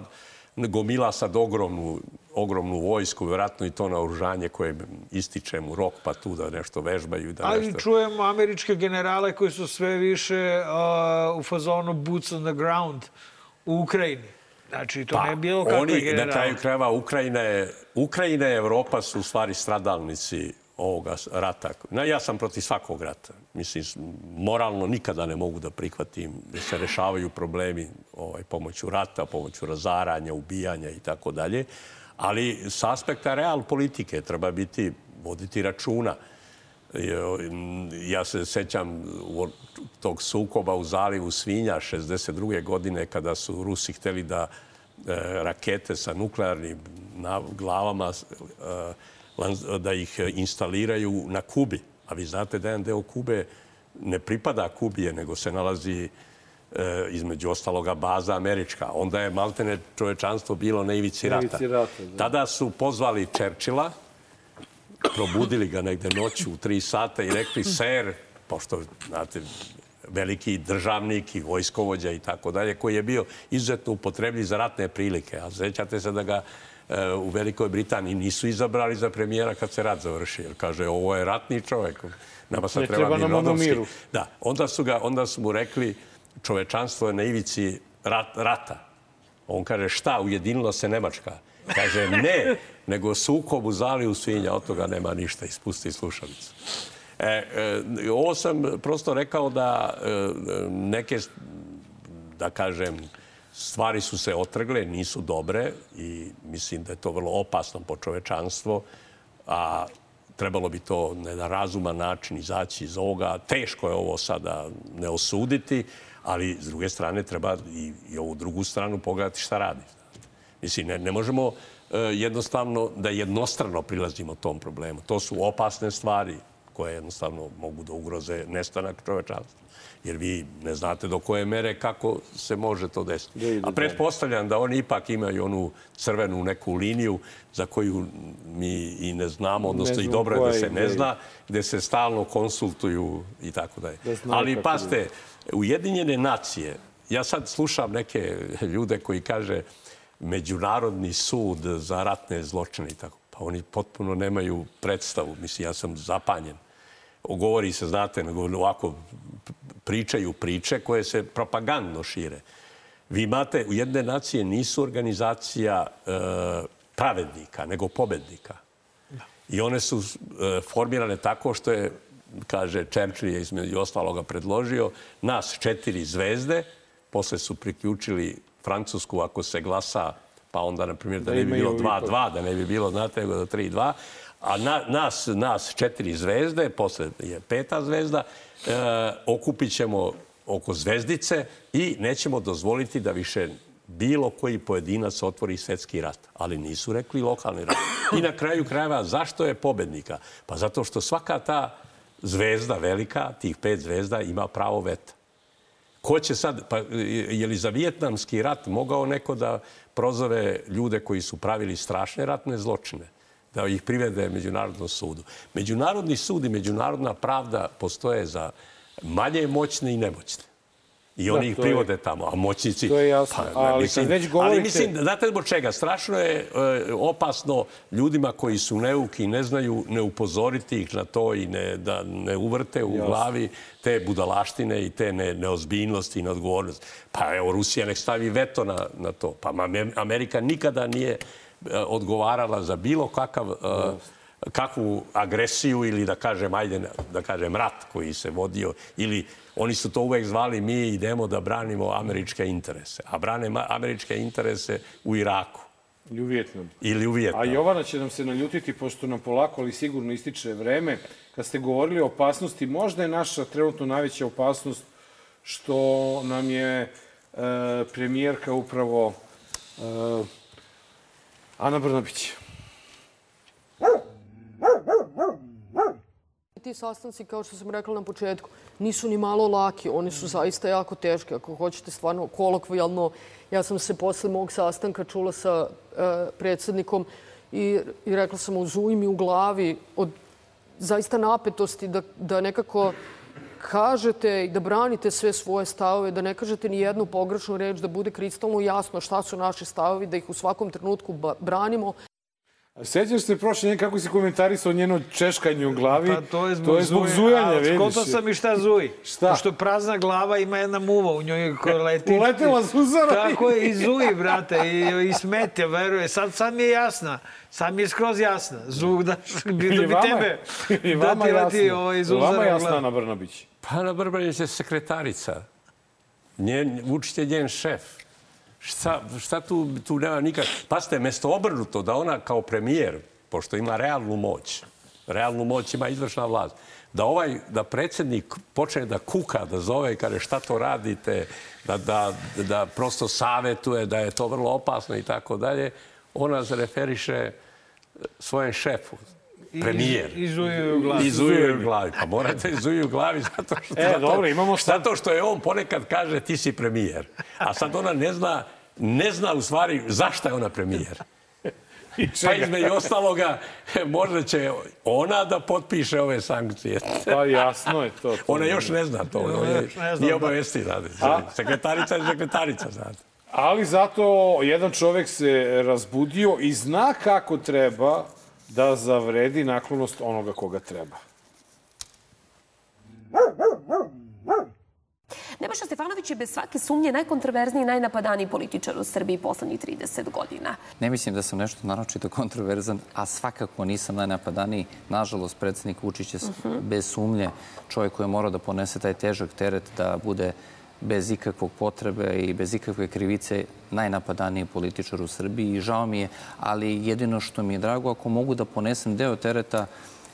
gomila sad ogromnu, ogromnu vojsku, vjerojatno i to naoružanje koje ističe mu rok, pa tu da nešto vežbaju. Da Ali nešto... čujemo američke generale koji su sve više uh, u fazonu boots on the ground u Ukrajini. Znači, to pa, ne je bilo kakve generale. Na kraju krajeva, Ukrajina je, Ukrajina i Evropa su u stvari stradalnici ovoga rata. Ja sam protiv svakog rata. Mislim, moralno nikada ne mogu da prihvatim da se rešavaju problemi ovaj, pomoću rata, pomoću razaranja, ubijanja i tako dalje. Ali s aspekta real politike treba biti, voditi računa. Ja se sećam tog sukoba u zalivu Svinja 62. godine kada su Rusi hteli da e, rakete sa nuklearnim glavama e, da ih instaliraju na Kubi. A vi znate da jedan deo Kube ne pripada Kubije, nego se nalazi e, između ostaloga baza američka. Onda je maltene čovečanstvo bilo na ivici rata. rata da. Tada su pozvali Čerčila, probudili ga negde noću u tri sata i rekli, ser, pošto, znate, veliki državnik i vojskovođa i tako dalje, koji je bio izuzetno upotrebljiv za ratne prilike. A sećate se da ga u Velikoj Britaniji nisu izabrali za premijera kad se rat završi. Jer kaže, ovo je ratni čovek. Nama sad treba, treba Mirodovski. Miru. Da, onda su, ga, onda su mu rekli, čovečanstvo je na ivici rat, rata. On kaže, šta, ujedinilo se Nemačka? Kaže, ne, nego sukob u zaliju svinja, od toga nema ništa, ispusti slušalicu. E, e, ovo sam prosto rekao da e, neke, da kažem, stvari su se otrgle, nisu dobre i mislim da je to vrlo opasno po čovečanstvo, a trebalo bi to na jedan razuman način izaći iz ovoga. Teško je ovo sada ne osuditi, ali s druge strane treba i, i ovu drugu stranu pogledati šta radi. Mislim, ne, ne možemo uh, jednostavno da jednostrano prilazimo tom problemu. To su opasne stvari koje jednostavno mogu da ugroze nestanak čovečanstva jer vi ne znate do koje mere kako se može to desiti. A pretpostavljam da oni ipak imaju onu crvenu neku liniju za koju mi i ne znamo, odnosno i dobro je da se ne zna, gde se stalno konsultuju i tako dalje. Da Ali paste, Ujedinjene nacije, ja sad slušam neke ljude koji kaže Međunarodni sud za ratne zločine i tako. Pa oni potpuno nemaju predstavu. Mislim, ja sam zapanjen. Govori se, znate, ovako pričaju priče koje se propagandno šire. Vi imate, u jedne nacije nisu organizacija e, pravednika, nego pobednika. I one su e, formirane tako što je, kaže Churchill je između ostaloga predložio, nas četiri zvezde, posle su priključili Francusku ako se glasa, pa onda, na primjer, da, da ne bi bilo 2-2, da ne bi bilo, znate, nego da 3-2, a na, nas, nas četiri zvezde, posle je peta zvezda, okupit ćemo oko zvezdice i nećemo dozvoliti da više bilo koji pojedinac otvori svetski rat. Ali nisu rekli lokalni rat. I na kraju krajeva, zašto je pobednika? Pa zato što svaka ta zvezda velika, tih pet zvezda, ima pravo veta. Ko će sad, pa je li za Vijetnamski rat mogao neko da prozove ljude koji su pravili strašne ratne zločine? Da ih privede Međunarodnom sudu. Međunarodni sud i međunarodna pravda postoje za manje moćne i nemoćne. I oni Da, ih to je- privode tamo, a moćnici... to je jasno. Ali kad već Ali govorite- mislim, znate zbog čega? Strašno je e, opasno ljudima koji su neuki i ne znaju ne upozoriti ih na to i ne, da ne uvrte u Jasno. glavi te budalaštine i te ne, neozbiljnosti i neodgovornosti. Pa evo, Rusija nek stavi veto na, na to. Pa Amer- Amerika nikada nije odgovarala za bilo kakav... e, kakvu agresiju ili da kažem, ajde, da kažem, rat koji se vodio ili oni su to uvek zvali mi idemo da branimo američke interese. A brane američke interese u Iraku I u Vjetnamu. ili u A Vijetnamu. Jovana će nam se naljutiti, pošto nam polako, ali sigurno ističe vreme. Kad ste govorili o opasnosti, možda je naša trenutno najveća opasnost što nam je e, premijerka upravo e, Ana Brnabić. Ti sastanci, kao što sam rekla na početku, nisu ni malo laki. Oni su zaista jako teški. Ako hoćete stvarno kolokvijalno, ja sam se posle mog sastanka čula sa e, predsednikom i, i rekla sam u zujmi u glavi od zaista napetosti da, da nekako kažete i da branite sve svoje stavove, da ne kažete ni jednu pogrešnu reč, da bude kristalno jasno šta su naši stavovi, da ih u svakom trenutku branimo. Sećaš se prošle nje kako si komentarisao njeno češkanje u glavi? Pa to je zbog, to je zbog zujanja, A vidiš. Skontao sam i šta zuji. Šta? Pošto prazna glava ima jedna muva u njoj koja leti. Uletela Suzana. Tako je, i zuji, brate, i, i smete, veruje. Sad, sad mi je jasna. Sad mi je skroz jasna. Zug, da, da bi tebe, I da vama ti leti jasno. ovaj, I vama u jasna. Ana Brnabić. Pa Ana Brbranić je sekretarica. Njen, Vučić je njen šef. Šta, šta tu, tu nema nikak... Pazite, mesto obrnuto da ona kao premijer, pošto ima realnu moć, realnu moć ima izvršna vlast, da ovaj, da predsjednik počne da kuka, da zove i kaže šta to radite, da, da, da prosto savetuje, da je to vrlo opasno i tako dalje, ona se referiše svojem šefu, premijer. I zuji u glavu. I zuje u glavi. Pa morate zuje u glavi zato što... E, zato, dobro, imamo šta- Zato što je on ponekad kaže ti si premijer. A sad ona ne zna, ne zna u stvari zašto je ona premijer. I Pa između ostaloga, možda će ona da potpiše ove sankcije. Pa jasno je to. to Ona još ne zna to. Ona je, ne zna, nije da. obavesti, znate. Sekretarica je sekretarica, znate. Ali zato jedan čovek se razbudio i zna kako treba da zavredi naklonost onoga koga treba. Nebojša Stefanović je bez svake sumnje najkontroverzniji i najnapadaniji političar u Srbiji poslednjih 30 godina. Ne mislim da sam nešto naročito kontroverzan, a svakako nisam najnapadaniji. Nažalost, predsednik Vučić je s- bez sumnje čovjek koji je morao da ponese taj težak teret da bude bez ikakvog potrebe i bez ikakve krivice najnapadaniji političar u Srbiji i žao mi je, ali jedino što mi je drago, ako mogu da ponesem deo tereta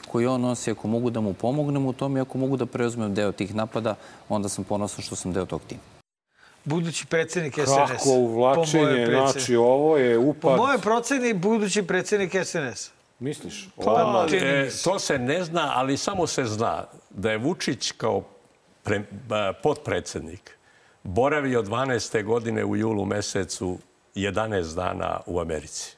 koji on nosi, ako mogu da mu pomognem u tom i ako mogu da preuzmem deo tih napada, onda sam ponosan što sam deo tog tima. Budući predsednik SNS. Kako Po uvlačenje, znači ovo je Po upad. mojoj proceni, budući predsednik SNS. Misliš? Pa, čini mi E, to se ne zna, ali samo se zna da je Vučić kao pre, potpredsednik boravio 12. godine u julu mesecu 11 dana u Americi.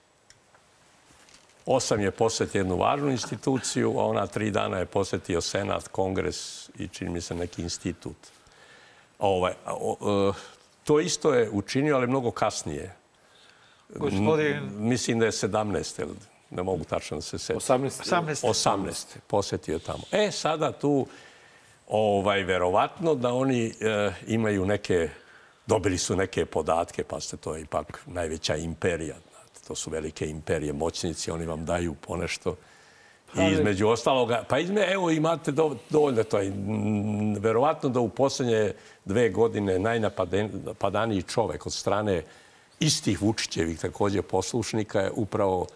Osam je posetio jednu važnu instituciju, a ona tri dana je posetio Senat, Kongres i čini mi se neki institut. Ovaj, a, o, e, to isto je učinio, ali mnogo kasnije. Gospodin Mislim da je 17. ili Ne mogu tačno da se setim. 18. 18. 18. posetio tamo. E, sada tu, ovaj, verovatno da oni e, imaju neke, dobili su neke podatke, pa ste to je ipak najveća imperija. To su velike imperije, moćnici, oni vam daju ponešto. I između ostaloga, pa izme, evo imate do, dovoljno to. Verovatno da u poslednje dve godine najnapadaniji čovek od strane istih Vučićevih takođe poslušnika je upravo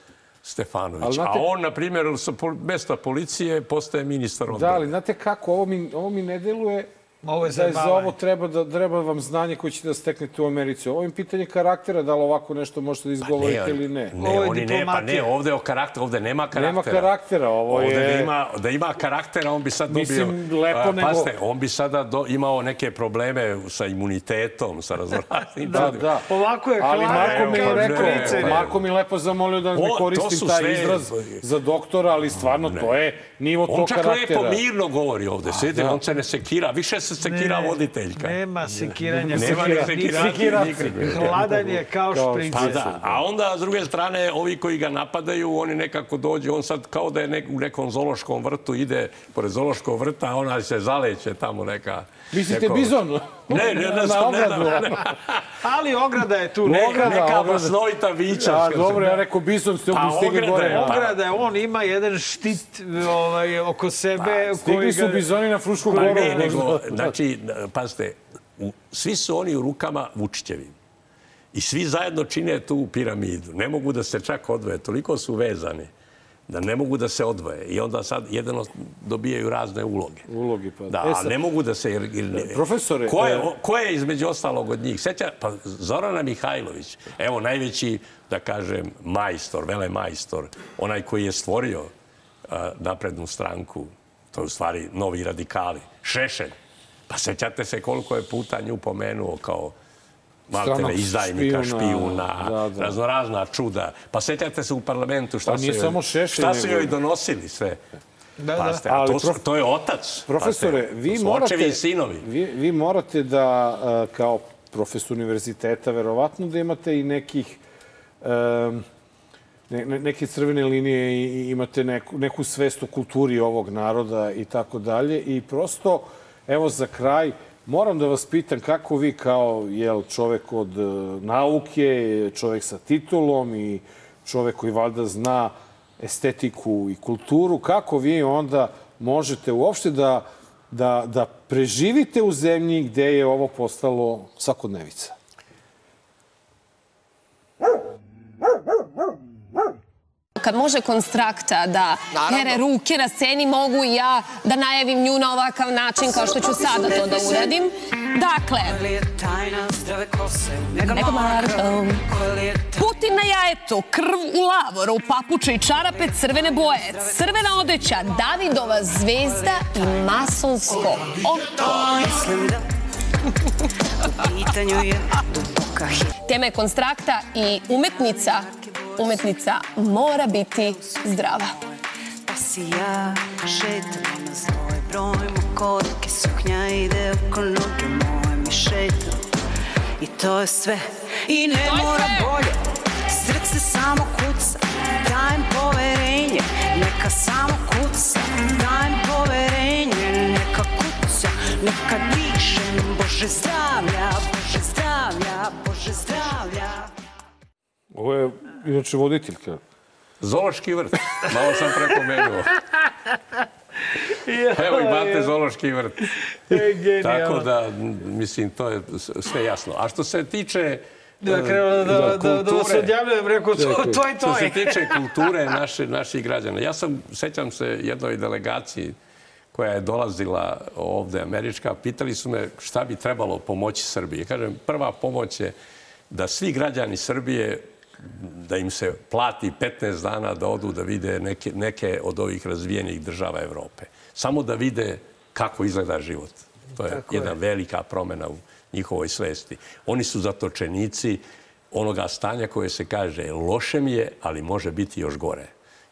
Stefanović. Znate- A on, na primjer, sa mesta policije postaje ministar odbrane. Da, ali znate kako, ovo mi, ovo mi ne deluje Ovo je da je za ovo treba, da, treba vam znanje koje ćete da steknete u Americi. Ovo je pitanje karaktera, da li ovako nešto možete da izgovorite ili ne. Ne, oni ne, pa ne, ovde je o karakter, ovde nema karaktera. Nema karaktera, ovo ovde je- Da ima, da ima karaktera, on bi sad dobio... Mislim, lepo a, nego- Pazite, on bi sada do, imao neke probleme sa imunitetom, sa raznoraznim... Da, da. Ovako je Ali Marko mi je kao rekao, špricer. Marko mi je lepo zamolio da ne koristim taj sve- izraz za doktora, ali stvarno to je nivo On tog čak karaktera. lepo mirno govori ovde, sedi, da. on se ne sekira, više se sekira Ne, voditeljka. Nema sekiranja. Nema ni nikakve. Hladan je kao špricer. Pa da, a onda s druge strane ovi koji ga napadaju, oni nekako dođu, on sad kao da je nek, u nekom zološkom vrtu, ide pored zološkog vrta, ona se zaleće tamo neka... Mislite neko- bizon? Ne, ne, ne, Na znam, ne, znam, ne, Ali ograda je tu neka. Ograda, neka ograda. masnovita vića. A, dobro, ja rekao bizon, ste Pa, stigli ograda gore. je, pa. Ograda je, on ima jedan štit ovaj, oko sebe. koji Stigli su ga- bizoni na Frušku Pa goru. ne, nego, znači, pazite, u, svi su oni u rukama Vučićevim. I svi zajedno čine tu piramidu. Ne mogu da se čak odvoje. Toliko su vezani da ne mogu da se odvoje. I onda sad jedino dobijaju razne uloge. Ulogi, pa. Da, E, sad- ne mogu da se... Jer, jer, ne- Profesore, Ko je, e, ko je između ostalog od njih? Seća, pa Zorana Mihajlović, evo najveći, da kažem, majstor, vele majstor, onaj koji je stvorio a, naprednu stranku, to je u stvari novi radikali, Šešelj. Pa sećate se koliko je puta nju pomenuo kao maltene izdajnika, špijuna, špijuna, da, da. raznorazna čuda. Pa sećate se u parlamentu šta Pa nije joj, samo Šešelj, šta nego- joj donosili sve. Da, da. a Ali to, prof- to je otac. Profesore, Pazite, vi morate, Očevi i sinovi. vi, vi morate da, a, kao profesor univerziteta, verovatno da imate i nekih em, ne, ne- neke crvene linije i imate neku, neku svest o kulturi ovog naroda i tako dalje. I prosto, evo za kraj, moram da vas pitam kako vi kao jel, čovek od e, nauke, čovek sa titulom i čovek koji valjda zna estetiku i kulturu, kako vi onda možete uopšte da, da, da preživite u zemlji gde je ovo postalo svakodnevica? Kad može konstrakta da pere ruke na sceni, mogu i ja da najavim nju na ovakav način kao što ću sada to da uradim. Dakle, nego Marko. Putin na jajetu, krv u lavoru, papuče i čarape crvene boje, crvena odeća, Davidova zvezda i masonsko oko. Tema je konstrakta i umetnica, umetnica mora biti zdrava. Pa si ja šetam na svoj broj Mo korake suknja ide oko noge moje mi šetam. I to je sve. I ne mora bolje. Srce samo kuca Dajem poverenje. Neka samo kuca Dajem poverenje. Neka kuca Neka dišem. Bože zdravlja Bože zdravlja Bože zdravlja Ovo je, inače, voditeljka. Zološki vrt. Malo sam prepomenuo. Evo imate zološki vrt. E. Tako da, mislim, to je sve jasno. A što se tiče... Da, e, krenuo da, da, da, da kulture- odjavljujem, rekao, to, to je to. Što se tiče kulture naše, naših građana. Ja sam, sećam se jednoj delegaciji koja je dolazila ovde, američka, pitali su me šta bi trebalo pomoći Srbiji. Kažem, prva pomoć je da svi građani Srbije da im se plati 15 dana da odu da vide neke, neke od ovih razvijenih država Evrope. Samo da vide kako izgleda život. To je Tako jedna je. velika promena u njihovoj svesti. Oni su zatočenici onoga stanja koje se kaže loše mi je, ali može biti još gore.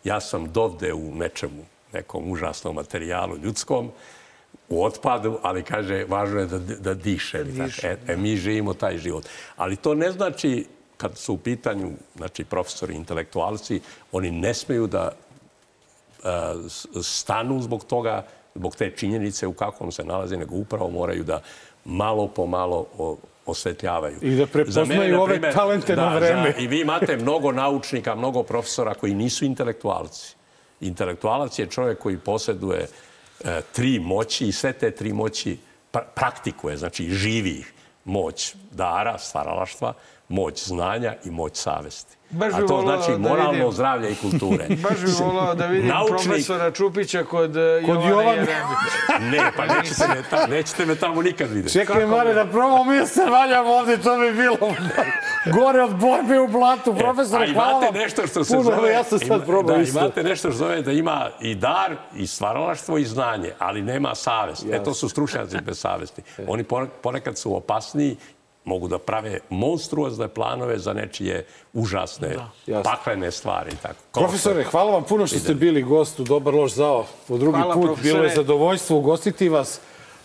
Ja sam dovde u nečemu, nekom užasnom materijalu ljudskom, u otpadu, ali kaže, važno je da, da dišem. Da dišem, e, e, mi živimo taj život. Ali to ne znači, kad su u pitanju znači, profesori, intelektualci, oni ne smeju da s- stanu zbog toga, zbog te činjenice u kakvom se nalaze, nego upravo moraju da malo po malo osvetljavaju. I da prepoznaju mene, na ove primer, talente na da, vreme. za- I vi imate mnogo naučnika, mnogo profesora koji nisu intelektualci. Intelektualac je čovjek koji posjeduje e, tri moći i sve te tri moći pra- praktikuje, znači živi ih. Moć dara, stvaralaštva, moć znanja i moć savesti. Baš A to znači da moralno vidim- zdravlje i kulture. Baš bi volao da vidim Naučnik- profesora Čupića kod, kod Jovana, Jovana. Jeremića. Ne, pa nećete me, ta, nećete me tamo nikad vidjeti. Čekaj, Mare, da probamo mi da se valjamo ovde, to bi bilo gore od borbe u blatu. Profesore, E, A hvala imate vam. nešto što se Puno, zove... ja sam sad probao da, isto. imate nešto što zove da ima i dar, i stvaralaštvo, i znanje, ali nema savest. E, to su stručnjaci bez savesti. Oni pone- ponekad su opasniji, mogu da prave monstruozne planove za nečije užasne, Jasno. paklene stvari. Tako. Profesore, hvala vam puno što ste bili gost u Dobar loš zao po drugi Hvala, put. profesore. Bilo je zadovoljstvo ugostiti vas.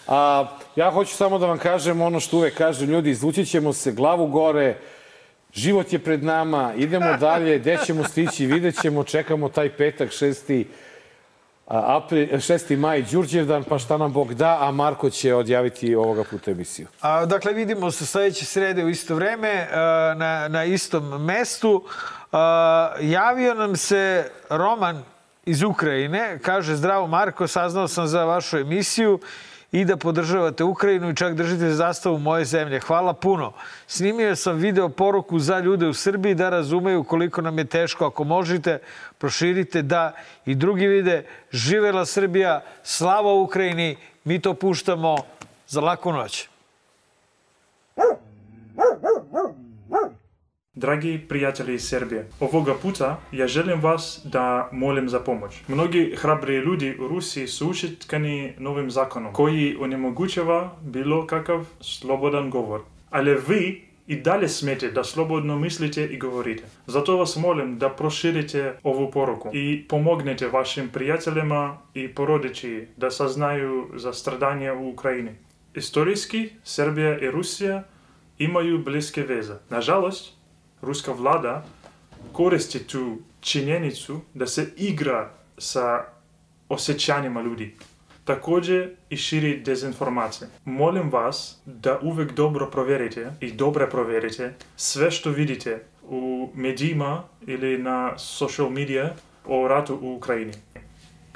A, ja hoću samo da vam kažem ono što uvek kažem, ljudi, izvući ćemo se glavu gore, život je pred nama, idemo dalje, gde ćemo stići, vidjet ćemo, čekamo taj petak, 6. a, April, 6. maj, Đurđevdan, pa šta nam Bog da, a Marko će odjaviti ovoga puta emisiju. A, dakle, vidimo se sledeće srede u isto vreme a, na, na istom mestu. A, javio nam se Roman iz Ukrajine. Kaže, zdravo Marko, saznao sam za vašu emisiju i da podržavate Ukrajinu i čak držite zastavu moje zemlje. Hvala puno. Snimio sam video poruku za ljude u Srbiji da razumeju koliko nam je teško. Ako možete, proširite da i drugi vide. Živela Srbija, slava Ukrajini, mi to puštamo za laku noć. Dragi prijatelji iz Srbije, ovoga puta ja želim vas da molim za pomoć. Mnogi hrabri ljudi u Rusiji su ušitkani novim zakonom koji onemogućava bilo kakav slobodan govor. Ali vi i dalje smete da slobodno mislite i govorite. Zato vas molim da proširite ovu poruku i pomognete vašim prijateljima i porodiči da saznaju za stradanje u Ukrajini. Istorijski, Srbija i Rusija imaju bliske veze. Nažalost, ruska vlada koristi tu činjenicu da se igra sa osjećanjima ljudi. Такође и шири дезинформација. Молим вас да увек добро проверите и добре проверите све што видите у медиима или на социјал медија о рату у Украини.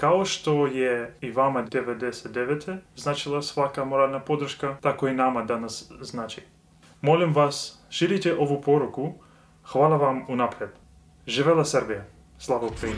Као што е и вама 99 значила свака морална подршка, тако и нама данас значи. Молим вас, ширите ову поруку. Хвала вам унапред. Живела Србија. Слава Украина.